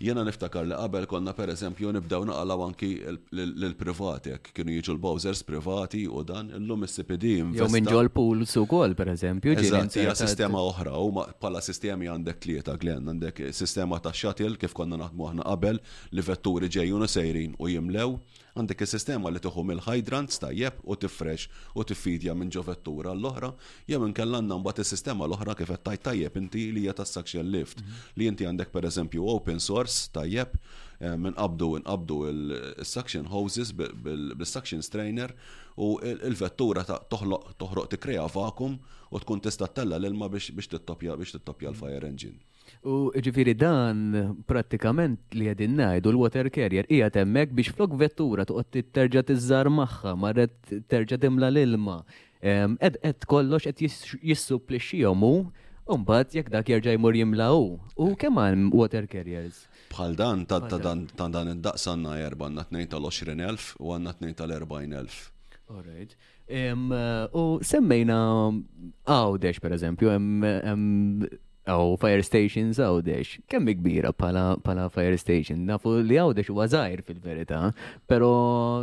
A: Jena niftakar li qabel konna per eżempju nibdew naqalaw anki l-privati, jekk kienu jiġu l-bowsers privati u dan, illum il-CPD investa.
B: Jew minn ġol pools u kol, per eżempju.
A: Eżatt, hija sistema oħra, u pala sistemi għandek tlieta glen, għandek sistema ta' shuttle kif konna naħdmu aħna qabel, li vetturi ġejjun u sejrin u jimlew, Għandek is-sistema li tieħu mill-hydrants, tajjeb, u tifrex u tiffidja minn ġo vettura għall-oħra, jew inkella għandna mbagħad is-sistema l-oħra kif qed tgħid tajjeb inti li hija tas-suction lift, li inti għandek pereżempju open source, tajjeb, ehm, inqabdu inqabdu l-suction hoses bis-suction strainer u l-vettura toħloq toħroq tikkrea vacuum u tkun tista' ttella' l-ilma biex biex tittoppja biex tittoppja l-fire engine.
B: U ġifiri dan prattikament li għedin najdu l-water carrier hija temmek biex flok vettura toqgħod terġa' tiżżar magħha, marret terġa' timla l-ilma. Qed kollox qed jissupplixxihom u mbagħad jekk dak jerġa' jmur jimla hu. U kemm għal water carriers?
A: Bħal dan ta' dan id-daqs għandna erba' għandna tnejn tal-20,000 u għandna tnejn tal-40,000.
B: Alright. U semmejna għawdex, per eżempju, għaw fire stations għawdex. Kemm kbira pala fire station? Nafu li għawdex huwa zaħir fil-verita, pero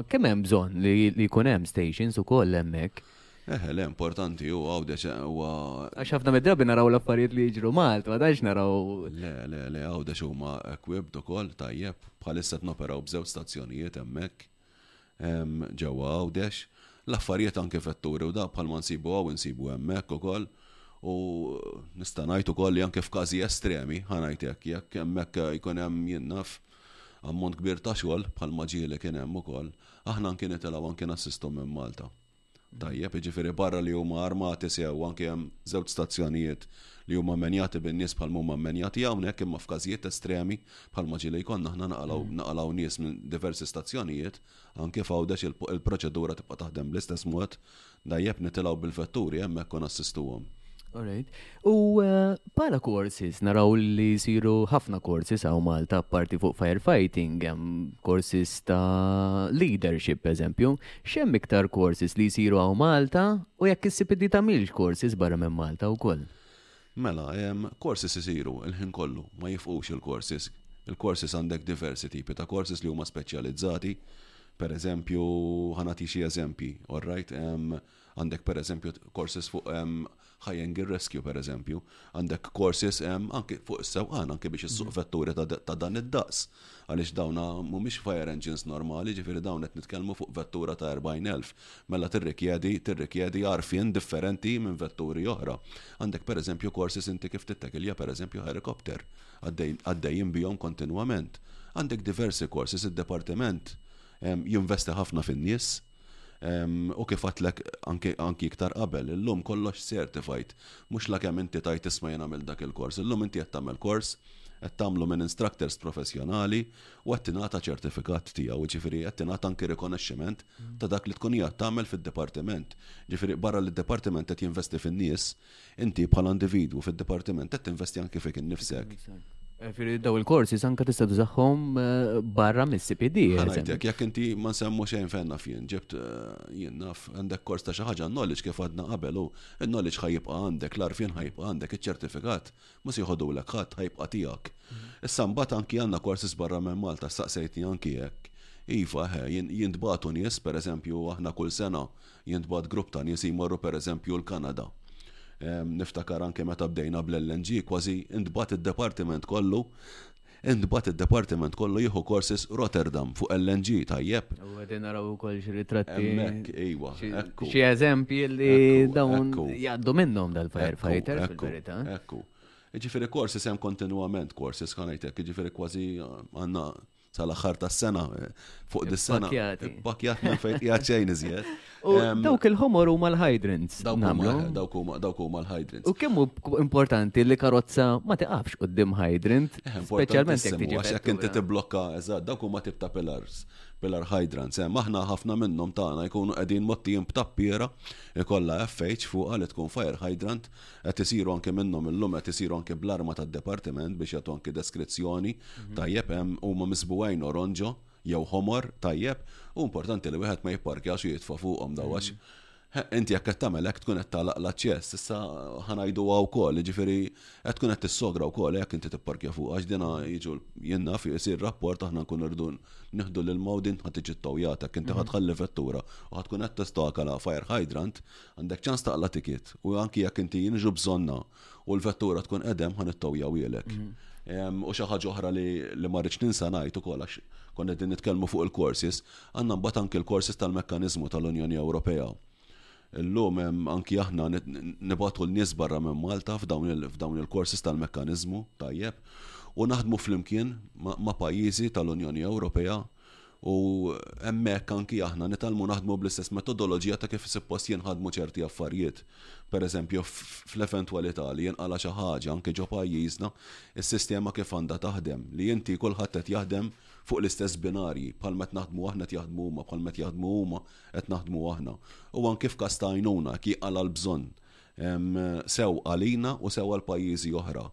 B: kemm hemm bżon li jkun hemm stations u koll hemmhekk?
A: Eħe, le, importanti u għawdex eh, u.
B: Għax ħafna mid-drabi naraw l-affarijiet li jġru Malta, ma dax naraw.
A: Le, le, le, għawdex u ma ekwib dokol tajjeb, bħalissa t-noperaw bżew stazzjonijiet emmek. ġewwa Għawdex. L-affarijiet anke vetturi u dak bħalma nsibu hawn insibu hemmhekk ukoll. U nista' ngħid ukoll li anke f'każi estremi, ħa ngħid hekk, jekk hemmhekk jkun hemm jien naf ammont kbir ta' xogħol bħalma ġieli kien hemm ukoll, aħna anke nitilgħu anke nassistu minn Malta. Tajjeb, jiġifieri barra li huma armati sew anke hemm żewġ stazzjonijiet li huma menjati bin-nies bħal huma menjati hawnhekk imma f'każijiet estremi bħal ma ġieli jkollna aħna naqalgħu mm. naqalgħu nies minn diversi stazzjonijiet anke f'għawdex il-proċedura tibqa' taħdem bl-istess mod dajjeb nitilgħu bil-vetturi hemmhekk u nassistuhom.
B: Alright. U bħala courses, naraw li jsiru ħafna courses għaw Malta parti fuq firefighting, courses ta' leadership, per eżempju, xem iktar courses li jsiru għaw Malta u jekk issib li tamilx courses barra minn Malta u koll.
A: Mela, courses jsiru il-ħin kollu, ma jifqux il-courses. Il-courses għandek diversi tipi ta' courses li huma speċjalizzati, per eżempju, ħanati xie eżempji, all right? Għandek per eżempju courses fuq high angle rescue per eżempju, għandek courses anki fuq is-sewqan anki biex issuq mm. vetturi ta' dan id-daqs. Għaliex dawna mhumiex fire engines normali, ġifieri dawn qed nitkellmu fuq vettura ta' 40,000. Mela tirrikjedi tirrikjedi għarfien differenti minn vetturi oħra. Għandek per eżempju courses inti kif tittekilja per eżempju helikopter għaddejjin bihom kontinwament. Għandek diversi courses id-departiment jinvesti ħafna fin-nies U kif għatlek anki iktar qabel, illum kollox certified. Mux la kem inti tajt isma jena mill dak il-kors. Illum inti qed tagħmel kors, qed tagħmlu minn instructors professjonali u qed tingħata ċertifikat tiegħu, ġifieri qed tingħata anki rikonoxximent ta' dak li tkun hija tagħmel fid-dipartiment. Ġifieri barra li d-dipartiment qed jinvesti fin-nies, Inti bħala individwu fid-dipartiment qed tinvesti anke fik innifsek.
B: Firri daw il-korsi sanka tista' tużaħħom eh, barra mis-CPD.
A: Ħanajtek, jekk inti ma nsemmu xejn fejn naf jien, ġibt eh, jien naf għandek kors ta' xi ħaġa knowledge kif għadna qabel u knowledge ħajibqa' għandek, l-arfien ħajibqa' għandek iċ-ċertifikat, ma se jħodulek ħadd ħajibqa' tiegħek. Issa mbagħad anki għandna korsis barra minn Malta staqsejtni anki jekk. Iva, jien tbatu nies, pereżempju, aħna kull sena Jintbagħat grupp ta' nies jmorru pereżempju l-Kanada. Niftakar anke meta bdejna bl-LNG kważi intbagħat id-departiment kollu intbagħat id-departiment kollu jieħu courses Rotterdam fuq LNG, tajjeb.
B: U qegħdin naraw ukoll xi ritratti.
A: Hemmhekk, iva.
B: Xi eżempji li dawn jgħaddu minnhom dal-firefighter fil-verità.
A: Ekku. Ġifieri courses hemm kontinwament courses ħanajtek, ġifieri kważi għandna tal-aħħar tas-sena fuq dis-sena. Pakjat minn fejn qiegħed xejn iżjed.
B: Dawk il-ħomor huma l-hydrants.
A: Dawk huma dawk huma l-hydrants.
B: U kemm importanti li karozza ma tiqafx qudiem hydrant,
A: eh, speċjalment jekk tiġi. Jekk inti tibblokka, eżatt, dawk huma tip ta' pillars pillar hydrants. Hemm aħna ħafna minnhom tagħna jkunu qegħdin mottijin b'tappiera ikollha FH fuqha li tkun fire hydrant Qed isiru anki minnhom illum qed isiru anki bl-arma tad-dipartiment biex jagħtu anki deskrizzjoni tajjeb hemm huma misbuegħin oronġo jew ħomor tajjeb u importanti li wieħed ma jipparkjax u jitfa' fuqhom daw għax inti jekk qed tagħmel hekk tkun qed tagħlaq l-aċċess issa ħa ngħiduha wkoll jiġifieri qed tkun qed tissogra wkoll jekk inti tipparkja fuqha għax dinha jiġu jien naf isir rapport aħna nkunu rridu nieħdu l-ilma u din ħa tiġi ttowjata jekk inti ħa tħalli vettura u ħa tkun qed tistokalha fire hydrant Għandek ċans taqla' ticket u anki jekk inti jiġu bżonna u l-vettura tkun qedem ħan ittowjawilek. Mhm. U xi ħaġa oħra li ma rridx ninsa ngħid ukoll għax konna qegħdin nitkellmu fuq il-courses, għandna mbagħad anki l-courses tal-mekkaniżmu tal-Unjoni Ewropea. Illum anki aħna nibatu l-nies barra minn Malta f'dawn il-courses tal-mekkaniżmu tajjeb u naħdmu flimkien ma' pajjiżi tal-Unjoni Ewropea U hemmhekk anki aħna nitalmu naħdmu bl-istess metodoloġija ta' kif suppost jinħadmu ċerti affarijiet. Per eżempju, fl-eventwalità li jinqala xi ħaġa anke ġo pajjiżna, is-sistema kif għandha taħdem li inti kulħadd qed jaħdem fuq l-istess binarji bħal met naħdmu aħna qed jaħdmu huma bħal met jaħdmu huma qed naħdmu aħna. U anke f'każ ta' għajnuna kif jinqala l-bżonn Sew għalina u sew għal pajjiżi oħra.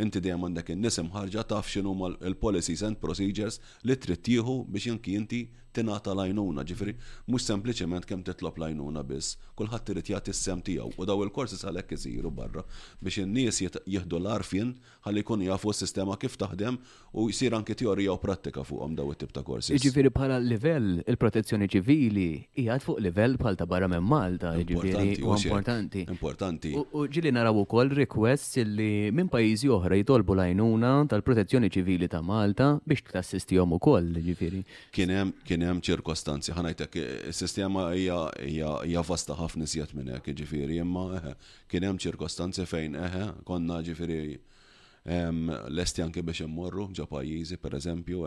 A: Inti dejjem għandek in-nies imħarrġa taf x'inhuma l-policies and procedures li trid tieħu biex anki inti tingħata l-għajnuna. Ġifieri mhux sempliċement kemm titlob l-għajnuna biss, kulħadd irid jagħti s-sehem tiegħu u dawn il-courses għalhekk isiru barra biex in-nies jieħdu l-għarfien ħalli jkunu jafu s-sistema kif taħdem u jsir anki teorija u prattika fuqhom dawn it-tip ta' courses.
B: Jiġifieri bħala livell il-protezzjoni ċivili hi għad fuq livell bħal ta' barra minn Malta, jiġifieri huwa importanti.
A: Importanti.
B: U ġieli naraw ukoll requests li minn pajjiżi oħra jitolbu l-għajnuna tal-protezzjoni ċivili ta' Malta biex tassistihom ukoll, jiġifieri.
A: Kien hemm, kien hemm ċirkostanzi, ħa ngħidlek, is-sistema hija hija hija vasta ħafna iżjed minn hekk, jiġifieri imma eħe, Kien hemm ċirkostanzi fejn eħe, konna ġifieri lesti anke biex immorru ġo pajjiżi, per eżempju,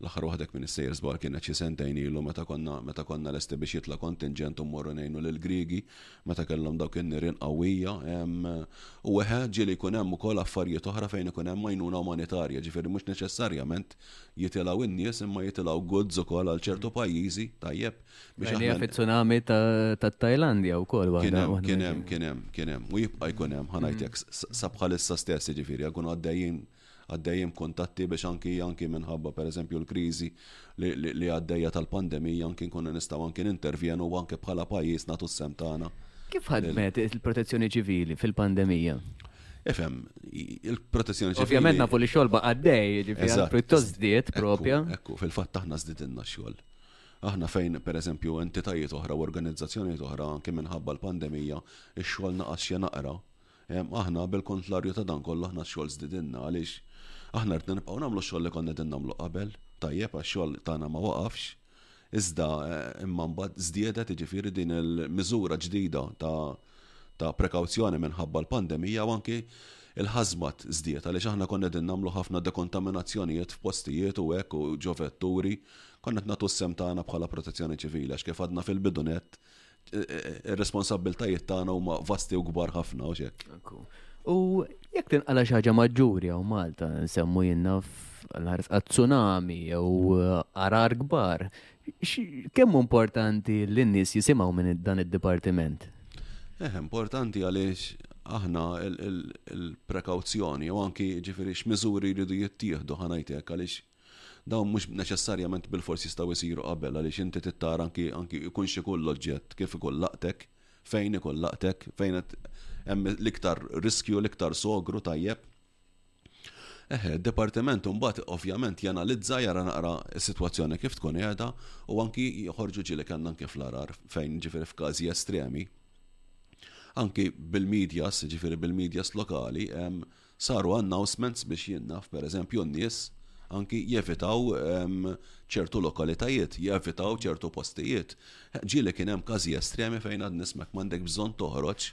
A: l-aħħar waħdek minn is-sejr żbar kienet xi sentejn ilu meta konna meta konna lesti biex jitla' kontinġent u mmorru ngħinu lill-Griegi meta kellhom dawk in-nirien qawwija. U eħe, ġieli jkun hemm ukoll affarijiet oħra fejn ikun hemm għajnuna umanitarja, ġifieri mhux neċessarjament jitilgħu n-nies imma jitilgħu goods ukoll għal ċertu pajjiżi, tajjeb,
B: Biex aħna fit-tsunami ta' Tajlandja wkoll
A: waħda. Kien hemm, kien hemm, kien hemm. U jibqa' jkun hemm ħanajtek mm. sabħal issa stess jiġifieri għakun għaddejjin għaddejjem kontatti biex anki anki minħabba per eżempju l-kriżi li għaddejja tal-pandemija anki nkunu nistgħu anki nintervjenu u anke bħala pajjiż nagħtu s-sem tagħna.
B: Kif ħadmet il-protezzjoni ċivili fil-pandemija?
A: Efem, il-protezzjoni ċivili.
B: Ovvjament nafu li xogħol baqa' għaddej, ġifieri pjuttost żdied propja.
A: Ekku, fil-fatt aħna żdidilna xogħol Aħna fejn, per eżempju, entitajiet oħra u organizzazzjonijiet oħra anki minħabba l-pandemija x-xogħol naqas xi naqra, aħna bil-kontlarju ta' dan kollu aħna x-xogħol żdidilna għaliex aħna ridna nibqgħu nagħmlu x-xogħol li konna qegħdin nagħmlu qabel. Tajjeb għax xogħol tagħna ma waqafx iżda imma mbagħad żdiedet jiġifieri din il-miżura ġdida ta' ta' prekawzjoni minħabba l-pandemija u anki il-hazmat żdied għaliex aħna konna qegħdin nagħmlu ħafna dekontaminazzjonijiet f'postijiet u hekk u ġo vetturi. Konna qed nagħtu s-sehem tagħna bħala Protezzjoni Ċivili għax kif għadna fil-bidu nett ir-responsabbiltajiet tagħna huma vasti u kbar ħafna u x'hekk.
B: U jekk tinqala xi ħaġa maġġuri hawn Malta nsemmu jinnaf l-ħares tsunami jew arar kbar, Kemm hu importanti li n-nies jisimgħu minn dan id-dipartiment?
A: Eh, importanti għaliex aħna il-prekawzjoni u anki ġifiri x'miżuri jridu jittieħdu ħanajtek għaliex dawn mhux neċessarjament bil-fors jistgħu jsiru qabel għaliex inti tittar anki anki ikun xi kull oġġett kif ikun laqtek, fejn ikun laqtek, fejn hemm l-iktar riskju, l-iktar sogru tajjeb. Eħe, d-dipartiment imbagħad ovvjament janalizza jara naqra s-sitwazzjoni kif tkun qiegħda u anki joħorġu ġieli kellna anki fl-arar fejn ġifieri f'każi estremi. Anki bil-medias, ġifieri bil-medias lokali, saru announcements biex jien naf pereżempju n-nies anki jevitaw ċertu lokalitajiet, jevitaw ċertu postijiet. Ġieli kien hemm każi estremi fejn għad nismek m'għandek bżonn toħroġ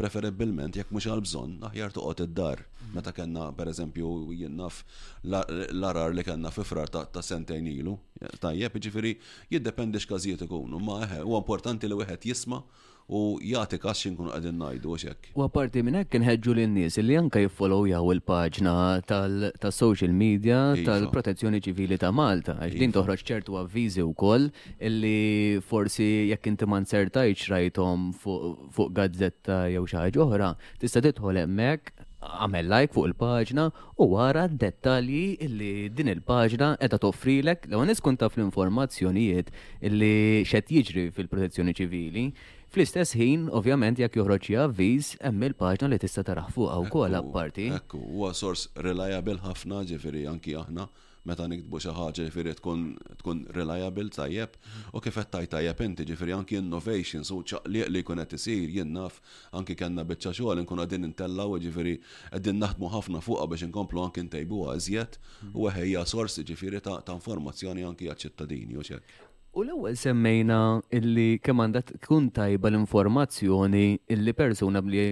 A: preferibbilment jekk mhux għal bżonn aħjar toqgħod id-dar. Mm. Meta kellna pereżempju jien naf l-arar li kellna fi frar ta' sentejn ilu. Tajjeb, jiġifieri jiddependi x'każijiet ikunu, ma eħe, huwa importanti li wieħed jisma' u jagħti każ x'inkunu qegħdin ngħidu u x'hekk.
B: U apparti minn hekk inħeġġu lin-nies li anke jiffollowjaw il-paġna tas-social media iva. tal-Protezzjoni Ċivili ta' Malta, għax din iva. toħroġ ċertu avviżi wkoll illi forsi jekk inti ma nsertajx rajthom fuq fuq gazzetta jew xi ħaġa oħra, tista' tidħol hemmhekk, għamel like fuq il-paġna u wara d-dettalji li din il-paġna qiegħda toffrilek l nies kun taf l-informazzjonijiet li xed jiġri fil-protezzjoni ċivili. Fl-istess ħin, ovvjament, jekk joħroġ xi avviż, hemm il-paġna li tista' taraħ fuqha wkoll apparti.
A: Ekku, huwa sors reliable ħafna, ġifieri anki aħna meta niktbu xi ħaġa ġifieri tkun tkun reliable tajjeb u kif qed tajt tajjeb inti ġifieri anki innovations u ċaqliq li jkun qed isir jien naf anki kellna biċċa xogħol inkunu qegħdin intellgħu ġifieri qegħdin naħdmu ħafna fuqha biex inkomplu anki ntejbuha iżjed u hija sors ġifieri ta' informazzjoni anki għaċ-ċittadini u x'hekk.
B: U l-ewwel semmejna illi kemm għandha tkun tajba l-informazzjoni illi persuna bli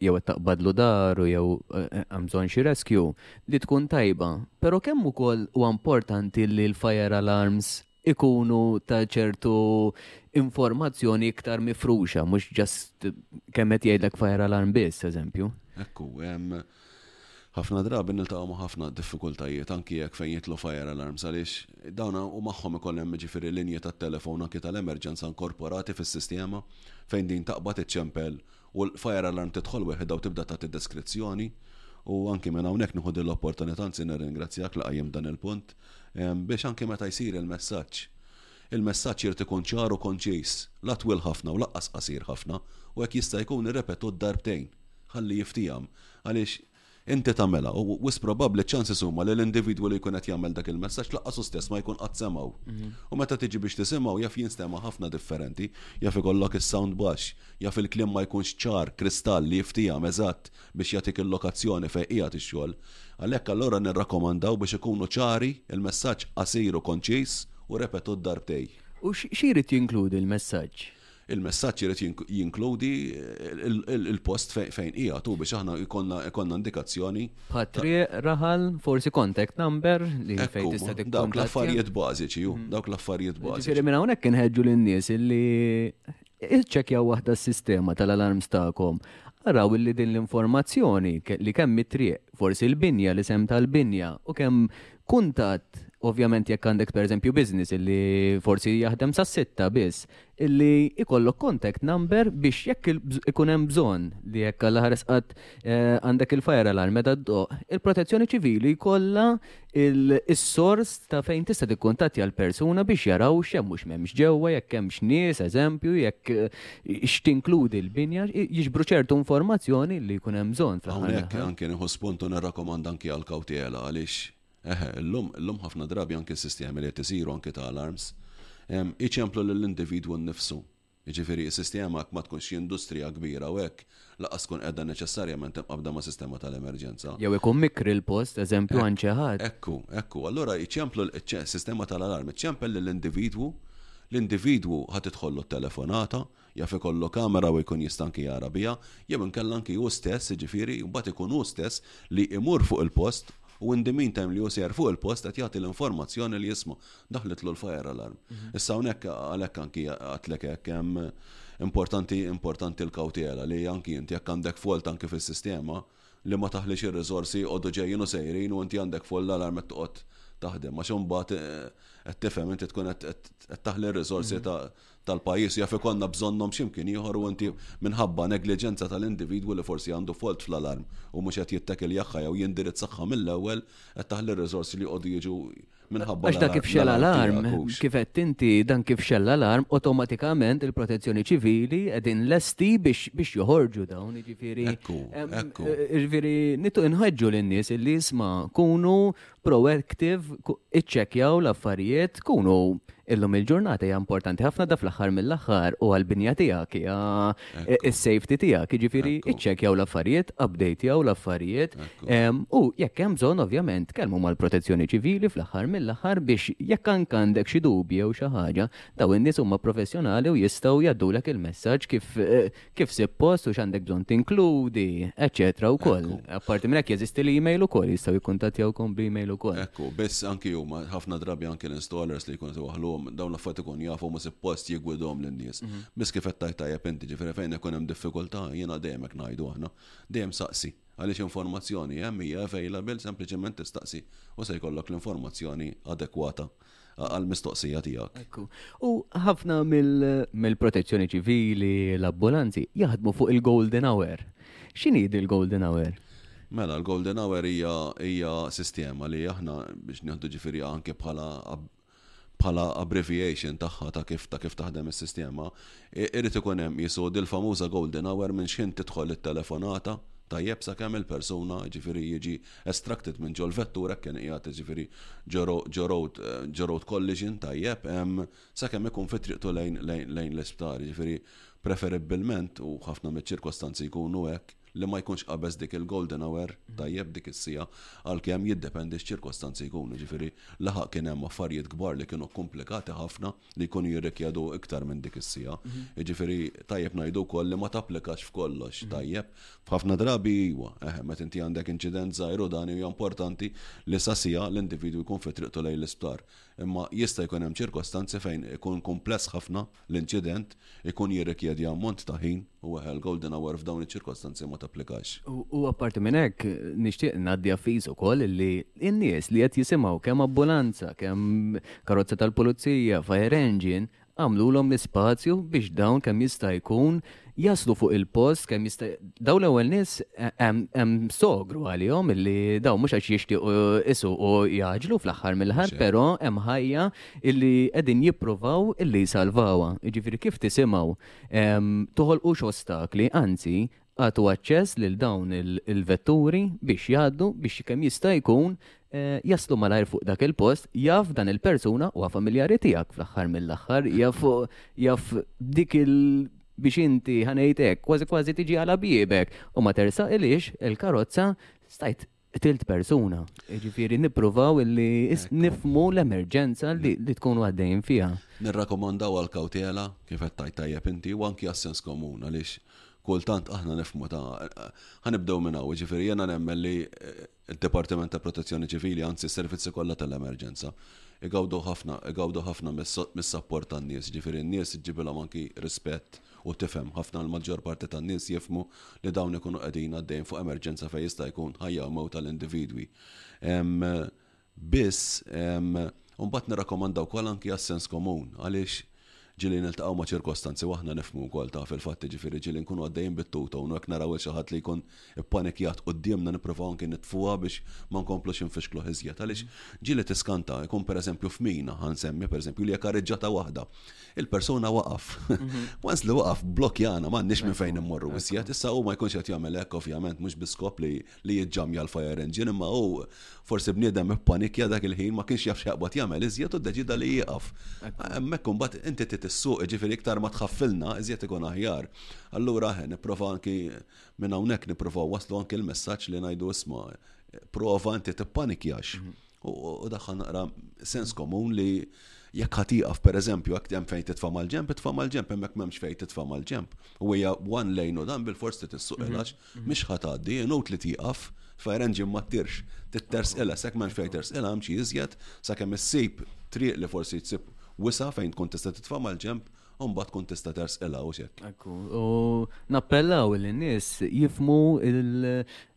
B: jew qed taqbadlu daru jew hemm bżonn xi rescue li tkun tajba. Però kemm ukoll huwa importanti li l-fire alarms ikunu ta' ċertu informazzjoni iktar mifruxa, mhux ġast kemm qed jgħidlek fire alarm biss, eżempju.
A: Ekku, ħafna drabi niltaqgħu ma' ħafna diffikultajiet anki jekk fejn jitlu fire alarms għaliex dawn u magħhom ikun hemm ġifieri linji tat-telefon anki tal-emerġenza inkorporati fis-sistema fejn din taqbad iċ-ċempel u l-fire alarm tidħol weħidha u tibda tagħti deskrizzjoni, u anki minn hawnhekk nieħu din l-opportunità anzi nirringrazzjak li qajjimt dan il-punt, biex anki meta jsir il-messaġġ, il-messaġġ irid ikun ċar u konċiż, la twil ħafna u lanqas qasir ħafna, u jekk jista' jkun irrepetut darbtejn, ħalli jiftiehem, għaliex, Inti tagħmilha, u wisq probabbli ċ-ċansis huma li l-individwu li jkun qed jagħmel dak il-messaġġ lanqas hu stess ma jkun qatt semgħu. U meta tiġi biex tisimgħu jaf jinstema' ħafna differenti, jaf ikollok is-sound baxx, jaf il-kliem ma jkunx ċar, kristall, li jiftiehem eżatt biex jagħtik il-lokazzjoni fejn qiegħed ix-xogħol. Għalhekk allura nirrakkomandaw biex ikunu ċari, il-messaġġ qasir u konċiż u repetut darbtej.
B: U xi jrid jinkludi l-messaġġ?
A: Il-messaġġ irid jinkludi il-post fejn qiegħed hu biex aħna jkollna indikazzjoni.
B: Patriq raħal, forsi contact number li fejn tista' tikkontattja.
A: Dawk l-affarijiet bażiċi hu, mm-hmm. dawk l-affarijiet bażiċi.
B: Ġifieri minn hawnhekk inħeġġu lin-nies illi iċċekkjaw waħda s-sistema tal-alarms tagħkom Araw illi din l-informazzjoni li kemm it-triq, forsi l-binja li sem tal-binja u kemm kuntatt, ovvjament jekk għandek pereżempju business illi forsi jaħdem sas-sitta biss, illi ikollok contact number biex jekk ikun hemm bżonn li jekk għal ħares qatt eh, għandek il-fire alarm meta ddoq, il-protezzjoni ċivili jkollha il-sors ta' fejn tista' tikkuntattja l-persuna biex jaraw x'hemm mhux m'hemmx ġewwa, jekk hemmx nies, eżempju, jekk eh, x'tinkludi l-binja, jiġbru ċertu informazzjoni li jkun hemm bżonn fl-aħħar.
A: Hawnhekk anke nieħu spunt u nirrakkomanda anke għal kawtela għaliex eħe llum llum ħafna drabi anke s-sistemi li qed isiru anke ta' alarms iċemplu lill-individwu nnifsu. Jiġifieri s-sistema jekk ma tkunx xi industrija kbira u hekk Lanqas tkun qiegħda neċessarjament imqabbda ma' sistema tal-emerġenza.
B: Jew ikun mikri l-post, eżempju, għand xi ħadd.
A: Ekku, ekku. Allura jċemplu s-sistema tal-alarm iċċempel lill-individwu, l-individwu ħa tidħollu t-telefonata, jaf ikollu kamera u jkun jista' anki jara biha, jew inkella anki hu stess, jiġifieri, imbagħad ikun hu stess li imur fuq il-post u in the meantime li hu sejjer fuq il-post qed jagħti l-informazzjoni li jisma' daħlitlu l-fire alarm. Mhm. Issa hawnhekk għalhekk anki għatlek hekk hemm importanti importanti l-kawtela li anki inti jekk għandek folt anki fis-sistema li ma taħlix ir rizorsi għoddu ġejjin u sejrin u inti għandek folt l-alarm qed toqgħod taħdem għax imbagħad eh, qed tifhem inti tkun qed taħli r rizorsi mhm. tal-pajjiż jaf ikollna bżonnhom x'imkien ieħor u inti minħabba negliġenza tal-individwu li forsi għandu folt fl-alarm u mhux qed jittakil jagħha jew jindirizzaħħa mill-ewwel qed taħli r rizorsi li jqogħdu jiġu minħabba
B: Għax dak kif
A: xella l-arm,
B: kif qed inti dan kif xella l-arm, automatikament il-protezzjoni ċivili qegħdin lesti biex joħorġu dawn, jiġifieri.
A: Ekku, ekku.
B: Eh, jiġifieri nitu inħeġġu lin-nies illi jisma' kunu proactive, iċċekjaw l-affarijiet, kunu illum il-ġurnata hija importanti ħafna da fl-aħħar mill-aħħar u għall-binja tiegħek hija is-safety tiegħek, jiġifieri iċċekkjaw l-affarijiet, updatejaw l-affarijiet u jekk hemm bżonn ovvjament tkellmu mal-Protezzjoni Ċivili fl-aħħar mill-aħħar biex jekk anke għandek xi dubji jew xi ħaġa, dawn in-nies huma professjonali u jistgħu jgħaddulek il-messaġġ kif kif sippost u x'għandek bżonn tinkludi, eċċetera wkoll. Apparti minn hekk jeżisti l-email ukoll, jistgħu jikkuntattjawkom bl-email ukoll.
A: Ekku, biss anki huma ħafna drabi anki l-installers li jkun qed iwaħħluhom dawn l-affarijiet ikun jafu huma sippost jiggwidhom lin-nies. Biss kif qed tgħid tajjeb inti, ġifieri fejn ikun hemm diffikultà, jiena dejjem hekk ngħidu aħna, dejjem saqsi. Għaliex informazzjoni hemm, hija available, sempliċement tistaqsi u se jkollok l-informazzjoni adekwata għall-mistoqsija tiegħek.
B: Ekku. U ħafna mill-protezzjoni ċivili, l-ambulanzi, jaħdmu fuq il-golden hour. X'inhi il-golden hour?
A: Mela, l-golden hour hija sistema li aħna biex nieħdu ġifieri anke bħala bħala abbreviation tagħha ta' kif ta' kif taħdem is-sistema, irid ikun hemm qisu dil-famuża golden hour minn x'ħin tidħol it-telefonata, tajjeb, sakemm il-persuna, jiġifieri jiġi extracted minn ġol-vettura, hekk kien qiegħed, jiġifieri ġo road, ġo road collision, tajjeb, sakemm ikun fi triqtu lejn lejn lejn l-isptar, jiġifieri preferibbilment, u ħafna miċ-ċirkostanzi jkunu hekk, li ma jkunx qabeż dik il-golden hour, tajjeb dik is-sija, għalkemm jiddependi x'ċirkostanzi jkunu, ġifieri laħaq kien hemm affarijiet kbar li kienu komplikati ħafna li jkunu jirrikjedu iktar minn dik is-sija. Ġifieri tajjeb ngħidu wkoll li ma tapplikax f'kollox, tajjeb? F'ħafna drabi iwa, eħe, meta inti għandek inċident żgħir u dan hija importanti li sa siegħa l-individwu jkun fi triqtu lejn l-isptar. Imma jista' jkun hemm ċirkostanzi fejn ikun kumpless ħafna l-inċident ikun jirrikjedi ammont ta' ħin u eħel golden hour f'dawn iċ-ċirkostanzi ma tapplikax.
B: U apparti minn hekk nixtieq ngħaddi avviż ukoll li n-nies li qed jisimgħu kemm ambulanza, kemm karozza tal-pulizija, fire engine, għamlulhom l-ispazju biex dawn kemm jista' jkun jaslu fuq il-post kemm jista' daw l-ewwel nies eh, hemm sogru għalihom illi daw mhux għax jixtiequ isu u jaġlu fl-aħħar
A: mill-ħadd,
B: però hemm ħajja illi qegħdin jippruvaw illi jsalvawha. Jiġifieri kif tisimgħu toħolqux ostakli, anzi għatu aċċess lil dawn il-vetturi biex jgħaddu biex kemm jista' jkun eh, jaslu malajr fuq dak il-post, jaf dan il-persuna u familjari tiegħek fl-aħħar mill-aħħar, jaf jaf dik il- biex inti ħanejtek, kważi kważi tiġi għala biebek u ma tersa ilix il-karozza stajt qtilt persuna. Ġifiri, nipruvaw illi nifmu l-emerġenza li tkun għaddejn fija.
A: Nirrakomandaw għal kawtela kif qed tajt tajjeb inti u anki għas-sens komun għaliex kultant aħna nifmu ta' ħanibdew minn hawn, ġifiri jena nemmen li eh, il-Dipartiment ta' Protezzjoni Ċivili anzi s-servizzi kollha tal-emerġenza igawdu ħafna igawdu ħafna mis-sapport tan-nies, ġifiri n-nies ġibilhom anki rispett u tifhem, ħafna l-maġġor parti tan-nies jifhmu li dawn ikunu qegħdin għaddejjin fuq emerġenza fejn jista' jkun ħajja u mewt tal-individwi. Biss, u mbagħad nirrakkomanda wkoll anki għas-sens komun, għaliex ġili niltaqgħu ma' ċirkostanzi waħna nifhmu wkoll taf il-fatt ġifieri ġili nkunu għaddejjin bit-tuta u hekk naraw il xi ħadd li jkun ippanikjat quddiemna nippruvaw anki nitfuha biex ma nkomplux infixklu iżjed. Għaliex mhm. ġieli tiskanta, jkun pereżempju f'mina, ħansemmi pereżempju li hija karreġġata waħda. Il-persuna waqaf. Mhm. Once li waqaf blokjana m'għandniex minn fejn immorru iżjed, issa hu ma jkunx qed jagħmel hekk ovvjament mhux biskop li li jiġġamja l-fire engine imma hu forsi bniedem ippanikja dak il-ħin ma kienx jaf x'jaqbad jagħmel iżjed u deċida li jieqaf. Hemmhekk imbagħad inti trid issuq, ġifieri iktar ma tħaffilna iżjed ikun aħjar. Allura ħen nipprova anki Minn hawnhekk nippruvaw waslu anke l-messaġġ li ngħidu isma' prova inti tippanikjax. Mhm. U daħħa naqra sens komun li jekk ħatiqaf per eżempju jekk hemm fejn titfa' mal-ġemp, titfa' mal-ġemp hemmhekk m'hemmx fejn titfa' mal-ġemp. U hija one lane u dan bil-forsi tissuq mhm. ilax, mhm. mhix ħatgħaddi, inut li tieqaf fire engine ma ttirx, titters ila, sekk m'hemmx fejn ters ila, mxi iżjed, sakemm issib triq li forsi tsib wisa fejn tkun tista' titfa' mal-ġemp Umbat kun tista tersqela u xek.
B: Ekku, u nappellaw li n-nis jifmu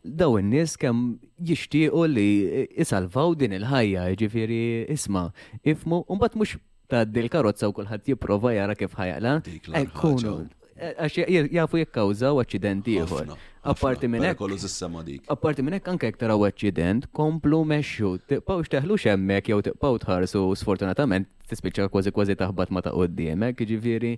B: daw n-nis kem jishtiqu li jisalvaw din il-ħajja, ġifiri isma, jifmu, umbat mux ta' dil-karozza u kullħat jiprofa jara kif
A: ħajala.
B: Ekkunu, għax jafu jikkawżaw accidenti
A: jħor.
B: Apparti minn hekk.
A: Kollu s-sema dik.
B: Apparti minn hekk anke jekk taraw accident, komplu mexxu, tiqpaw xteħlu xemmek jew tiqpaw tħarsu sfortunatament tispiċċa kważi kważi taħbat ma ta' qoddimek, ġifieri.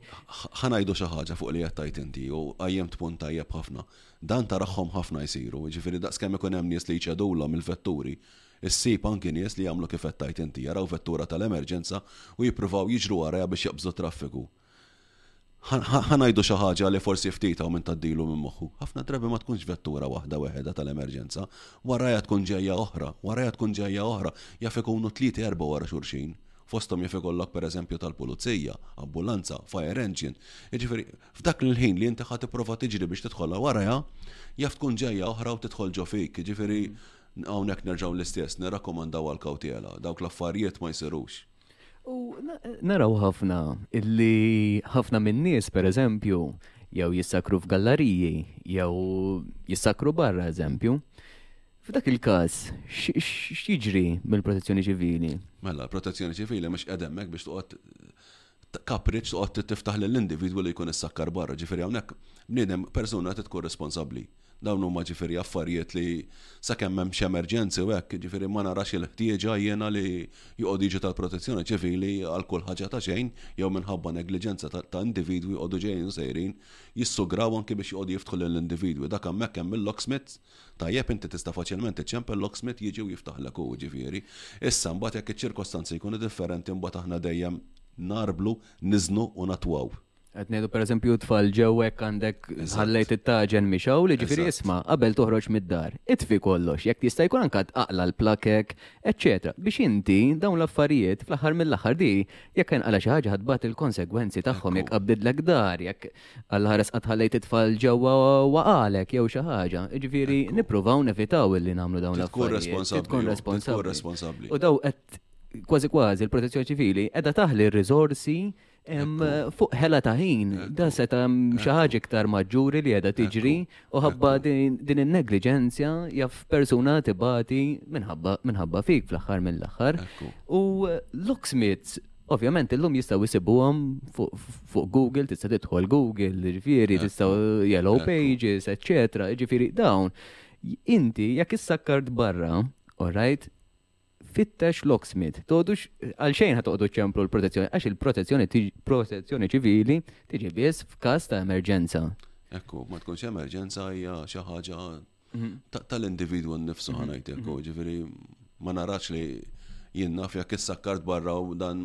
A: Ħanajdu xi ħaġa fuq li qed tajt inti u qajjem tpun tajjeb ħafna. Dan taraħħom ħafna jsiru, ġifieri daqskemm ikun hemm nies li jċedulhom il-vetturi, issib anki nies li jagħmlu kif qed tajt inti, jaraw vettura tal-emerġenza u jippruvaw jiġru warajha biex jaqbżu t-traffiku. ħanajdu xi ħaġa li forsi ftit hawn minn taddilu minn moħħu. Ħafna drabi ma tkunx vettura waħda weħeda tal-emerġenza, warajja tkun ġejja oħra, warajja tkun ġejja oħra, jaf ikunu tlieti erba' wara xulxin. Fosthom jaf ikollok pereżempju tal-pulizija, ambulanza, fire engine. Jiġifieri f'dak il-ħin li inti ħadd tipprova tiġri biex tidħolha warajja, jaf tkun ġejja oħra u tidħol ġo fik. Jiġifieri hawnhekk nerġgħu l-istess, nirrakkomandaw għal kawtela, dawk l-affarijiet ma jsirux.
B: U naraw ħafna illi ħafna min-nies pereżempju jew jissakru f'gallariji jew jissakru barra eżempju. F'dak il-każ x'jiġri mill-protezzjoni ċivili?
A: Mela, l-protezzjoni ċivili mhux qed hemmhekk biex toqgħod kapriċ toqgħod tiftaħ lill-individwu li jkun issakkar barra, ġifieri hawnhekk bniedem persuna trid tkun responsabbli. Dawn huma ġifieri affarijiet li sakemm hemmx emerġenzi u hekk, ġifieri ma narax il-ħtieġa jiena li joqogħdu jiġu tal-protezzjoni ċivili għal kull ħaġa ta' xejn jew minħabba negliġenza ta' individwi jqogħdu ġejjin u sejrin jissugraw anki biex joqogħdu jiftħu lill-individwi. Dak hemmhekk hemm il-locksmith tajjeb inti tista' faċilment iċċempel locksmith jiġi u jiftaħlek hu ġifieri. Issa mbagħad jekk iċ-ċirkostanzi jkunu differenti mbagħad aħna dejjem nagħrblu, niżnu u nattwaw.
B: Qed ngħidu pereżempju tfal ġew hekk għandek ħallejt it-taġen mixaw li ġifieri isma' qabel toħroġ mid-dar. Itfi kollox, jekk jista' jkun anke taqla l-plakek, eċċetera. Biex inti dawn l-affarijiet fl-aħħar mill-aħħar di jekk hemm għala xi ħaġa ħadbat il-konsegwenzi tagħhom jekk qabdidlek dar, jekk għal ħares qatt ħallejt it-tfal ġewwa waqalek jew xi ħaġa. Ġifieri nippruvaw nevitaw illi nagħmlu dawn l-affarijiet. Tkun responsabbli. U daw qed kważi kważi l-protezzjoni ċivili qiegħda taħli r-riżorsi Fuq ħela ta' ħin, da se ta' xi ħaġa iktar maġġuri li qiegħda tiġri u ħabba din in-negliġenzja jaf persuna tibati minħabba fik fl-aħħar mill-aħħar. U locksmiths Ovvjament, illum jistaw jisibuhom fuq Google, tista' tidħol Google, ġifieri, tistaw Yellow Pages, etc. Ġifieri, dawn, inti, jekk issakkart barra, all right, Fittex locksmith. Tgħodux għal xejn ħa toqgħodu ċemplu l-protezzjoni għax il-protezzjoni protezzjoni ċivili tiġi biss f'każ ta' emerġenza.
A: Ekku, ma tkunx emerġenza hija xi ħaġa
B: mhm.
A: tal-individwu nnifsu mhm. ħanajt ekku, mhm. ġifieri ma narax li jien naf jekk issakkart barra u dan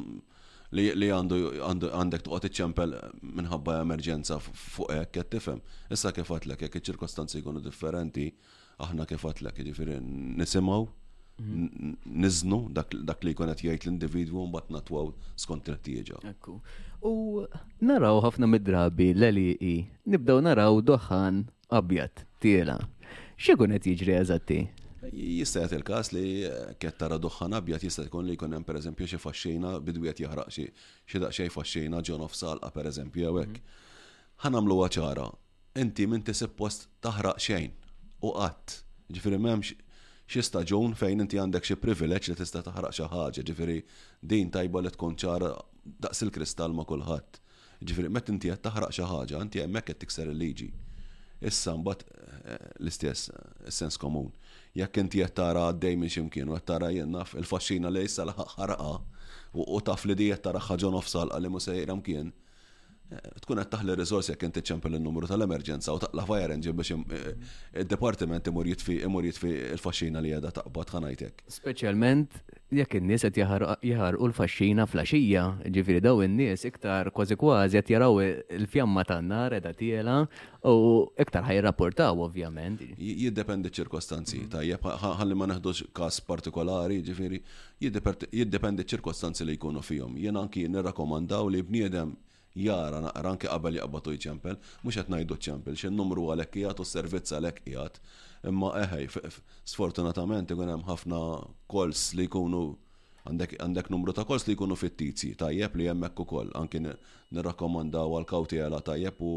A: li għandu għandek toqgħod iċċempel minħabba emerġenza fuq hekk qed tifhem. Issa kif għatlek jekk iċ-ċirkostanzi jkunu differenti, Aħna kif għatlek, jiġifieri nisimgħu, niżnu dak li jkun qed jgħid l-individwu mbagħad natwaw skont il-ħtieġa.
B: Ekku. U naraw ħafna mid-drabi l-eliqi, nibdew naraw doħan abjad tiela. X'ikun qed jiġri eżatti?
A: Jista' jagħti l-każ li qed tara doħan abjad jista' jkun li jkun hemm pereżempju xi faxxejna bidwiet jaħraq xi xi daqsxejn faxxejna ġo nofs salqa pereżempju jew hekk. Ħanamluha ċara, Inti m'inti sippost taħraq xejn u qatt. Jiġifieri m'hemmx xi staġun fejn inti għandek xi privileġġ li tista' taħraq xi ħaġa. Jiġifieri din tajba li tkun ċara daqs il-kristall ma' kulħadd. Jiġifieri meta inti qed taħraq xi ħaġa, inti hemmhekk qed tikser il-liġi. Issa mbagħad l-istess is-sens komun. Jekk inti qed tara għaddej minn xi mkien u qed tara jien naf il-faxxina li issa laħaq ħaraqha u taf li din qed taraha ġo nofs għalqa li mhu sejra mkien, Tkun qed taħli riżors jekk inti ċempel in-numru tal-emerġenza u taqla' fire engine biex id-dipartiment imur jitfi imur jitfi l-faxxina li qiegħda taqbad ħanajtek.
B: Speċjalment jekk in-nies qed jaħarqu l-faxxina flaxija, ġifieri daw in-nies iktar kważi kważi qed jaraw il-fjamma tan-nar qiegħda tiela u iktar ħajrapportaw ovvjament.
A: Jiddependi ċ-ċirkostanzi, tajjeb, ħalli ma neħdux każ partikolari, ġifieri Jiddependi ċ-ċirkostanzi li jkunu fihom. Jiena anki nirrakkomandaw li bniedem jara naqra anki qabel jaqbad u jċempel. Mhux qed ngħidu ċċempel, xi n-numru għalhekk qiegħed u s-servizz għalhekk qiegħed. Imma eħej, sfortunatament ikun hemm ħafna calls li jkunu għandek numru ta' calls li jkunu fittizji, tajjeb li hemmhekk ukoll anki nirrakkomandaw għall-kawtela tajjeb u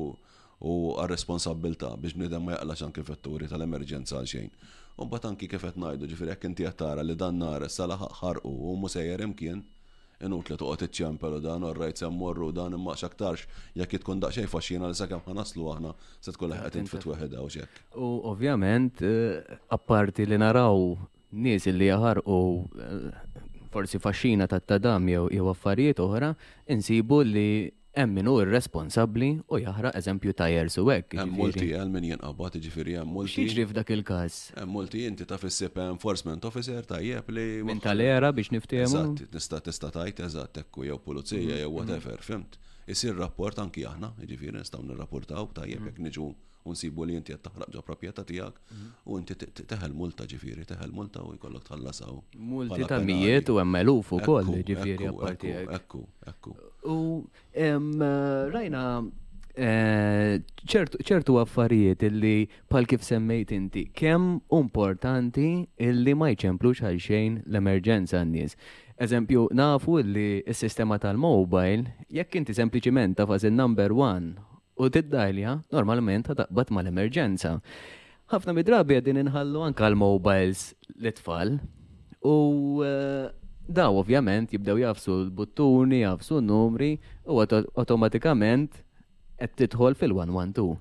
A: u għar-responsabbiltà biex bniedem ma jaqlax anki vetturi tal-emerġenza għal xejn. U mbagħad anki kif qed ngħidu, ġifieri jekk inti qed tara li dan nhar issa laħaq ħarqu u mhu sejjer imkien, inutli toqgħod iċċempel u dan all right se mmorru u dan imma x'aktarx jekk hi tkun daqsxejn faxxina li sakemm ħa naslu aħna se tkun leħqet int fit-tweħid hawn x'hekk.
B: U ovvjament apparti li naraw nies li jaħarqu forsi faxxina tat-tadam jew affarijiet oħra, insibu li hemm min hu irresponsabbli u jaħraq eżempju tajers u hekk.
A: Hemm multi għal min jinqabad, jiġifieri hemm multi.
B: X'jiġri f'dak il-każ?
A: Hemm multi inti taf issib enforcement officer tajjeb li.
B: Minn tal-era biex niftehmu.
A: Eżatt, tista' tista' tgħid eżatt ekku jew pulizija jew whatever, fimt. Isir rapport anki aħna, jiġifieri nistgħu nirrapportaw tajjeb jekk niġu u nsibu li inti qed taħraq ġo proprjetà tiegħek. U inti teħel multa ġifiri, teħel multa u jkollok tħallasaw.
B: Multi ta' mijiet u hemm eluf ukoll
A: ġifiri
B: apparti.
A: Ekku, ekku.
B: U rajna eh, ċertu affarijiet illi pal kif semmejt inti, kemm importanti illi ma jċemplux għal xejn l-emerġenza n-nies. Eżempju, nafu li s-sistema tal-mobile, jekk inti sempliciment tafas il-number one u tiddalja normalment taqbad mal-emerġenza. Ħafna midrabi għedin inħallu anka l-mobiles l-tfal u eh, daw ovvjament jibdew jafsu l-buttuni, jafsu n-numri u automatikament qed tidħol fil-112.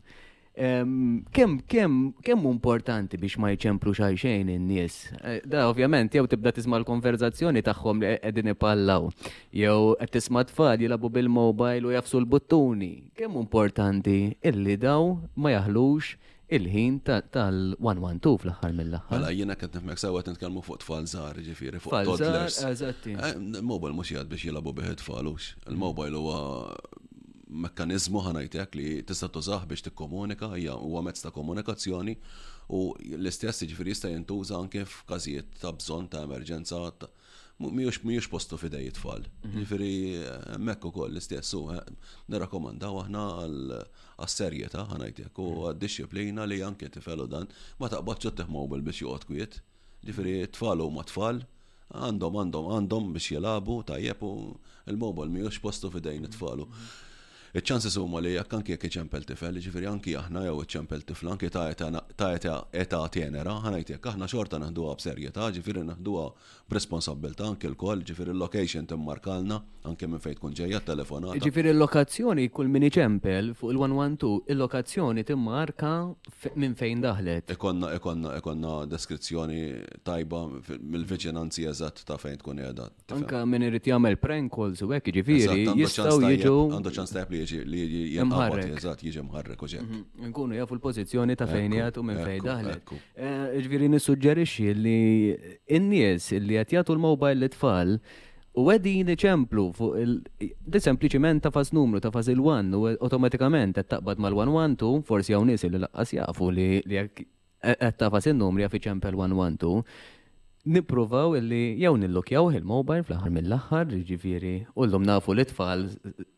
B: Kemm kemm kemm importanti biex ma jċemplu xajxejn in-nies. Eh, da ovvjament jew tibda tisma' l-konverzazzjoni tagħhom li qegħdin ipallaw. Jew qed tisma' tfal jilagħbu bil-mobile u jafsu l-buttuni. Kemm hu importanti illi daw ma jaħlux il-ħin tal-112 fl-aħħar mill-aħħar.
A: Mela jiena qed nifhmek sew qed nitkellmu fuq tfal żgħar jiġifieri fuq toddlers.
B: Eżatti.
A: Eh, il-mobile mhux jgħid biex jilagħbu bih it-tfal hux. Il-mobile huwa mekkaniżmu ħanajtek li tista' tużah biex tikkomunika, hija huwa mezz ta' komunikazzjoni u l-istess jiġifieri jista' jintuża anke f'każijiet ta' bżonn ta' emerġenza ta' Mhijiex postu fidej it-tfal. Mhm. Jiġifieri hemmhekk ukoll l-istess u eh, nirrakkomandaw aħna għas-serjetà ħanajtek u mhm. għad-dixxiplina li anke tifel u dan ma taqbadx ġottih mobil biex joqgħod kwiet. Jiġifieri mhm. t-tfal huma tfal għandhom għandhom għandhom biex jilabu tajjeb u l-mobile mhijiex postu fidejn it-tfalu. Iċ-ċanses huma li jekk anki jekk iċempel tifel, jiġifieri anki aħna jew iċċempel tifla anki ta' età ta' età età tenera, ħa ngħid hekk, aħna xorta neħduha b'serjetà, jiġifieri neħduha b'responsabbiltà anki lkoll, jiġifieri l-location timmarkalna anke minn fejn tkun ġejja t-telefonata.
B: Jiġifieri l-lokazzjoni kull min iċempel fuq il-112, il-lokazzjoni timmarka minn fejn daħlet.
A: Ikollna ikollna ikollna deskrizzjoni tajba mill-viċinanzi eżatt ta' fejn tkun qiegħda.
B: Anka minn irid jagħmel prank calls u hekk
A: jiġifieri
B: jistgħu jiġu.
A: Għandu ċans tajb li jiġi li jiġi mħarrek. Eżatt, jiġi mħarrek u
B: mhm. Nkunu jafu l-pożizzjoni ta' fejn
A: jgħat
B: u minn fejn daħlet. Eh, ġifieri nissuġġerixxi li n-nies li qed jagħtu l-mobile l-tfal U għedin iċemplu fuq il di sempliciment ta' faz numru ta' faz il-1 u automatikament qed taqbad mal-112 forsi hawn nies li laqqas jafu li jekk Qed tafas in-numri fi ċempel 112. Nippruvaw illi jew nillukjaw il-mobile fl-aħħar mill-aħħar, jiġifieri, u llum nafu li tfal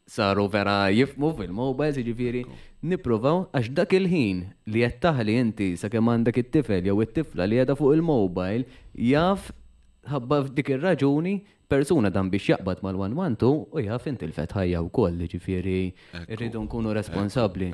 B: saru vera jifmu fil-mobiles, jiġifieri, nippruvaw għax dak il-ħin li qed taħli inti sakemm għandek it-tifel jew it-tifla li qiegħda fuq il-mobile jaf ħabba dik ir-raġuni persuna dan biex jaqbad mal-112 u jaf intilfet ħajja wkoll, ġifieri rridu nkunu responsabbli.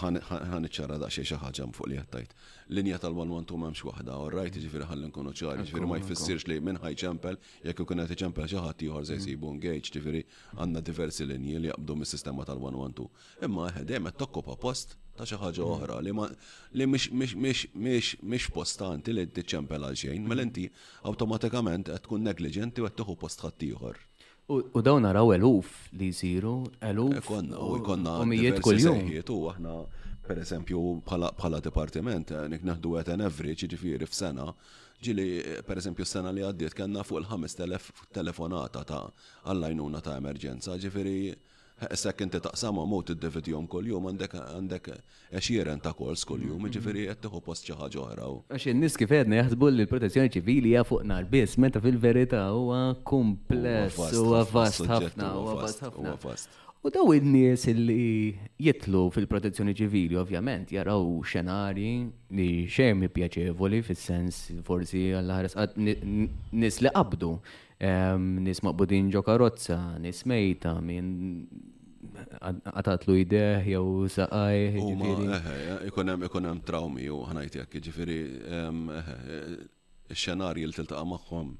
A: Ħan iċċara daqsxejn xi ħaġa fuq li għattajt. Linja tal-112 m'hemmx waħda, orrajt, ġifieri ħalli nkunu ċari, ġifieri ma jfissirx li minn ħaj ċempel, jekk ikun qed iċempel xi ħadd ieħor se jsibu engage, ġifieri għandna diversi linji li jaqbdu mis-sistema tal-112. Imma eħe, dejjem qed tokkupa post ta' xi ħaġa mm. oħra li ma li mhix postanti li tiċċempel għal xejn, mela mm. inti awtomatikament qed tkun negligenti u qed tieħu post ħaddieħor.
B: U dawn naraw eluf li jsiru, eluf.
A: Konna, u jkonna mijiet kuljum. U aħna, per eżempju, bħala dipartiment, eh, nik naħdu għet an average, ġifiri f'sena, ġili, eh, per eżempju, s-sena li għaddiet kanna fuq il-5000 telefonata ta' għallajnuna ta' emerġenza, ġifiri Issa jekk inti taqsamhom u tiddividihom kuljum għandek għandek għexieren ta' calls kuljum, jiġifieri qed tieħu post xi ħaġa oħra u.
B: Għax in-nies kif għedna jaħsbu li l-Protezzjoni Ċivili hija fuq nar biss, meta fil-verità huwa kumpless, huwa vast ħafna, huwa vast ħafna. U dawn in-nies li jidħlu fil-Protezzjoni Ċivili ovvjament jaraw xenarji li xejn mhi pjaċevoli fis-sens forsi Alla ħares qatt nies li qabdu. Nies maqbudin ġo karozza, nies mejta, min għatatlu ideħ jew saqaj.
A: Ikunem ikunem trawmi u ħnajtjak, ġifiri, xenarji li tiltaqa maħħom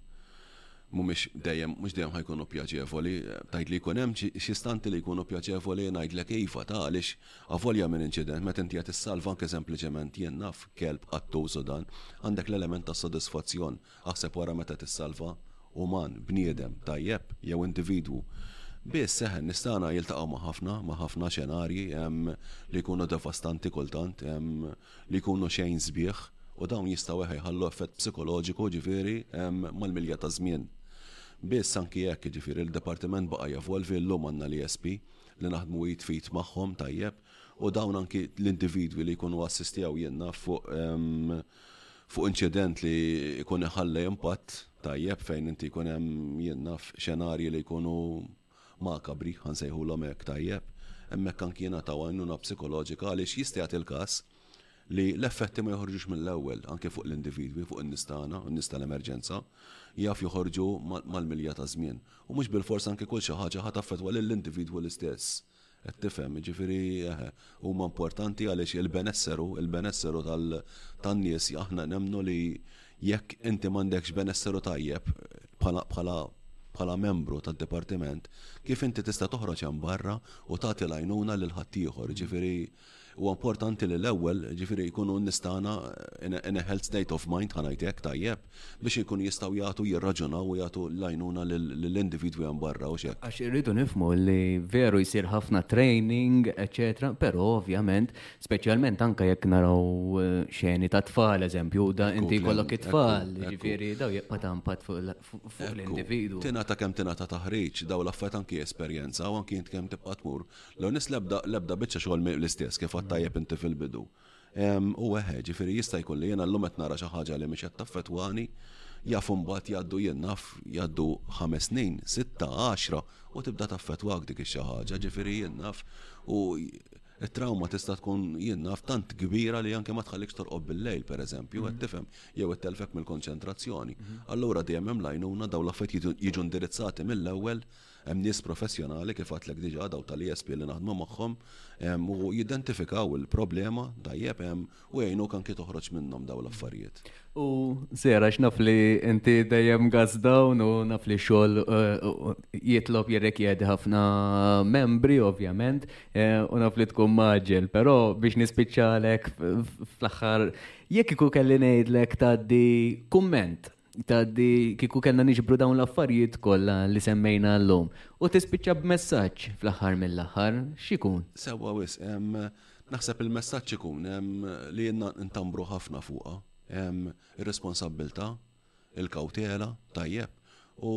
A: mumiex dejjem, mux dejjem ħajkunu pjaċevoli, tajt li kunem xistanti li jkunu pjaċevoli najd l iva ta' għalix għavolja minn incident, met inti għat s-salva anke sempliciment jennaf kelb għattu sudan, għandek l-element ta' sodisfazzjon Aħseb wara meta tissalva uman, bniedem, tajjeb, jew individwu. Biss, eħe, nistana jiltaqgħu ma' ħafna, ma' ħafna xenarji, ehm, li jkunu devastanti kultant, ehm, li jkunu xejn sbieħ, u dawn jistgħu, eħe, jħallu effett psikoloġiku, jiġifieri, ehm, mal-milja taż-żmien. Biss, anki hekk, jiġifieri, l-Dipartiment baqa' jevolvi, illum għandna l-ESP, li naħdmu id f'id magħhom tajjeb, u dawn anki l-individwi li jkunu assistjew jien naf fuq, ehm, fuq inċident li jkun iħalli impatt tajjeb fejn inti jkun hemm jien naf xenarji li jkunu makabri, ħansejħulhom hekk tajjeb, hemmhekk anki jingħataw għajnuna psikoloġika għaliex jista' jagħti l-każ li l-effetti ma joħorġux mill-ewwel anke fuq l-individwi, fuq in-nies tagħna, in-nies tal-emerġenza, jaf joħorġu mal-milja taż-żmien. U mhux bilfors anke kull xi ħaġa ħa taffettwa lill-individwu l-istess. Qed tifhem, jiġifieri eħe, huma importanti għaliex il-benesseru, il-benesseru tan-nies aħna nemmnu li jekk inti m'għandekx benesseru tajjeb bħala membru tad-dipartiment, kif inti tista' toħroġ hemm barra u tagħti l-għajnuna lil ħaddieħor, jiġifieri Huwa importanti li l-ewwel, ġifieri jkunu nistana in a health state of mind, ħa ngħid hekk, tajjeb, biex ikun jistgħu jagħtu jirraġunaw u jagħtu l-għajnuna lill-individwi hemm barra, hux hekk?
B: Għax irridu nifhmu li veru jsir ħafna training, eċċetera, però ovvjament, speċjalment anke jekk naraw xeni ta' tfal, eżempju, u da inti jkollok it-tfal, jiġifieri daw jibqa' ta' impatt fuq l-individwu.
A: Tingħata kemm tingħata taħriġ, daw l-affarijiet anke esperjenza u anke int kemm tibqa' tmur L-onest l-ebda l-ebda biċċa xogħol mejq l-istess kif għad tajjeb inti fil-bidu. U eħe, ġifieri jista' jkun li jiena llum qed nara xi ħaġa li mhix qed taffettwani, jaf imbagħad jgħaddu jien naf jgħaddu ħames snin, sitta, għaxra u tibda taffettwak dik ix-xi ħaġa, ġifieri jien naf u it-trawma tista' tkun jien naf tant kbira li anke ma tħallikx torqod bil-lejl pereżempju, qed tifhem, jew ittelfek mill-konċentrazzjoni. Allura dejjem hemm l-għajnuna dawn l-affarijiet jiġu indirizzati mill-ewwel Hemm nies professjonali kif għadtlek diġà daw tal-ISP li naħdmu magħhom u jidentifikaw il-problema tajjeb hemm u jgħinuk anki toħroġ minnhom daw l-affarijiet.
B: U sera x'naf li inti dejjem gas dawn u naf li xogħol jitlob jirrikjedi ħafna membri ovvjament u naf li tkun maġġel, però biex nispiċċalek fl-aħħar jekk ikun kelli ngħidlek tgħaddi kumment tgħaddi kieku kellna niġbru dawn l-affarijiet kollha li semmejna llum u tispiċċa b'messaġġ fl-aħħar mill-aħħar x'ikun?
A: Sewwa wis, naħseb il-messaġġ ikun li jenna ntambru ħafna fuqha. Ir-responsabbiltà, il-kawtela, tajjeb, u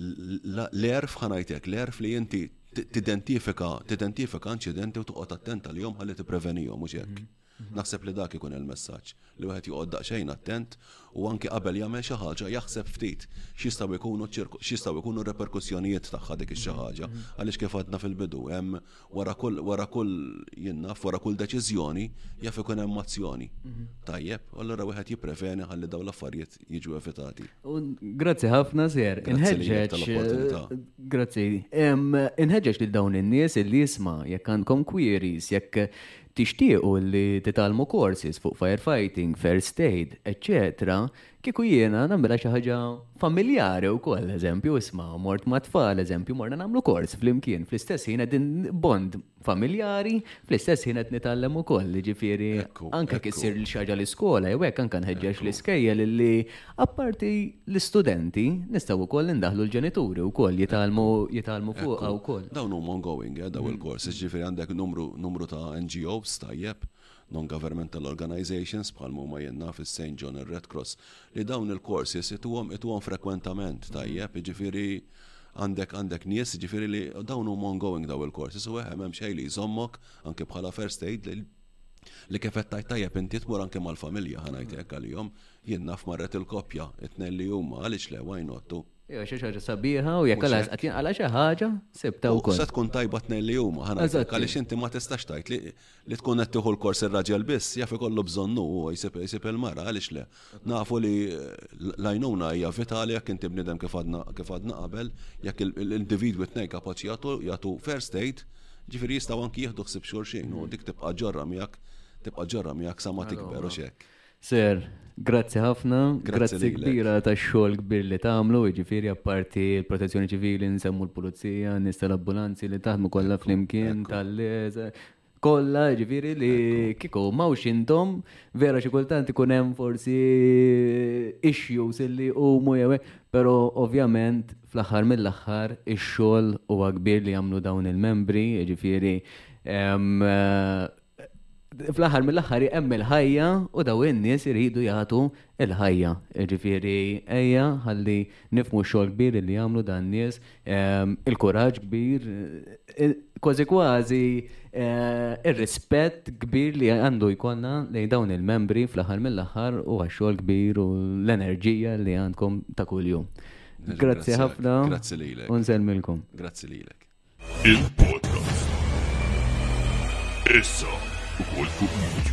A: l-erf ħanajtek, l-erf li inti tidentifika, tidentifika inċidenti u toqgħod attenta li jom ħalli tipprevenihom mhux hekk. Mhm. Naħseb li dak ikun il-messaġġ, li wieħed joqgħod daqsxejn attent u anke qabel jagħmel xi ħaġa jaħseb ftit x'jistgħu jkunu x'jistgħu jkunu r-reperkussjonijiet tagħha dik ix-xi ħaġa. Għaliex kif għadna fil-bidu hemm wara kull wara kull jien naf wara kull deċiżjoni jaf ikun hemm azzjoni. Tajjeb, allura wieħed jippreveni ħalli dawn l-affarijiet jiġu evitati.
B: Grazzi ħafna ser. Inħeġġeġ. Grazzi. Inħeġġeġ lil dawn in-nies li jisma' jekk għandkom queries, jekk Tixtiequ li titgħallmu courses fuq firefighting, first aid, eċċetera, kieku jiena nagħmilha xi ħaġa familjari wkoll, eżempju, isma' mort mat-tfal, eżempju, morna nagħmlu course flimkien, fl-istess ħin qegħdin bond familjari, fl-istess ħin qed nitgħallem ukoll,
A: jiġifieri
B: anke
A: jekk
B: issir xi ħaġa l-iskola jew hekk anke nħeġġeġ l-iskejjel li Apparti l-istudenti, nistgħu wkoll indaħlu l-ġenituri wkoll jitgħallmu jitgħallmu fuqha wkoll.
A: Dawn huma ongoing eh, daw mm. il-courses, ġifieri għandek numru numru ta' NGOs tajjeb, non-governmental organizations bħal huma jenna fis-St. John ir-Red Cross li dawn il-courses ituhom ituhom frekwentament tajjeb, ġifieri għandek għandek nies ġifiri li dawn huma ongoing daw il-korsi, so hemm hemm xejn li jżommok anke bħala first aid li Li kif qed tgħid tajjeb inti tmur anke mal-familja ħa ngħid hekk għalihom, jien naf marret il-koppja, it-tnejn li huma għaliex le why not u.
B: Iva xi ħaġa sabiħa u jekk
A: Alla
B: jisqak jinqala' xi ħaġa,
A: sibtha
B: wkoll.
A: Se tkun tajba t-tnejn li huma ħa
B: ngħid hekk
A: għaliex inti ma tistax tgħid li tkun qed tieħu l-kors ir-raġel biss, jaf ikollu bżonn hu, hu jsib il-mara għaliex le. Nafu li l-għajnuna hija vitali jekk inti bniedem kif għadna qabel, jekk l-individwi tnej kapaċi jagħtu first aid, ġifieri jistgħu anki jieħdu ħsieb xulxin u dik tibqa' ġorra miegħek, tibqa' ġorra miegħek sa ma tikber u x'hekk.
B: Sir, grazzi ħafna,
A: grazzi
B: kbira tax-xogħol kbir li tagħmlu, jiġifieri apparti l-Protezzjoni Ċivili nsemmu l-Pulizija, nies tal-ambulanzi li taħdmu kollha flimkien tal-. kollha, ġifieri li kieku m'hawnx intom, vera xi kultant ikun hemm forsi issues illi jqumu jew hekk, però ovvjament fl-aħħar mill-aħħar ix-xogħol huwa kbir li jagħmlu dawn il-membri, jiġifieri fl-aħħar mill-aħħar hemm il-ħajja u daw in-nies iridu jagħtu l-ħajja. Jiġifieri ejja ħalli nifmu x-xogħol kbir li jagħmlu dan nies il-kuraġġ kbir, kważi kważi ir-rispett kbir li għandu jkollna lejn dawn il-membri fl-aħħar mill-aħħar u għax-xogħol kbir u l-enerġija li għandkom ta' kuljum. Grazzi ħafna.
A: Grazzi lilek.
B: Unselmilkom.
A: Grazzi lilek.
C: Il-podcast. Issa u kol fuq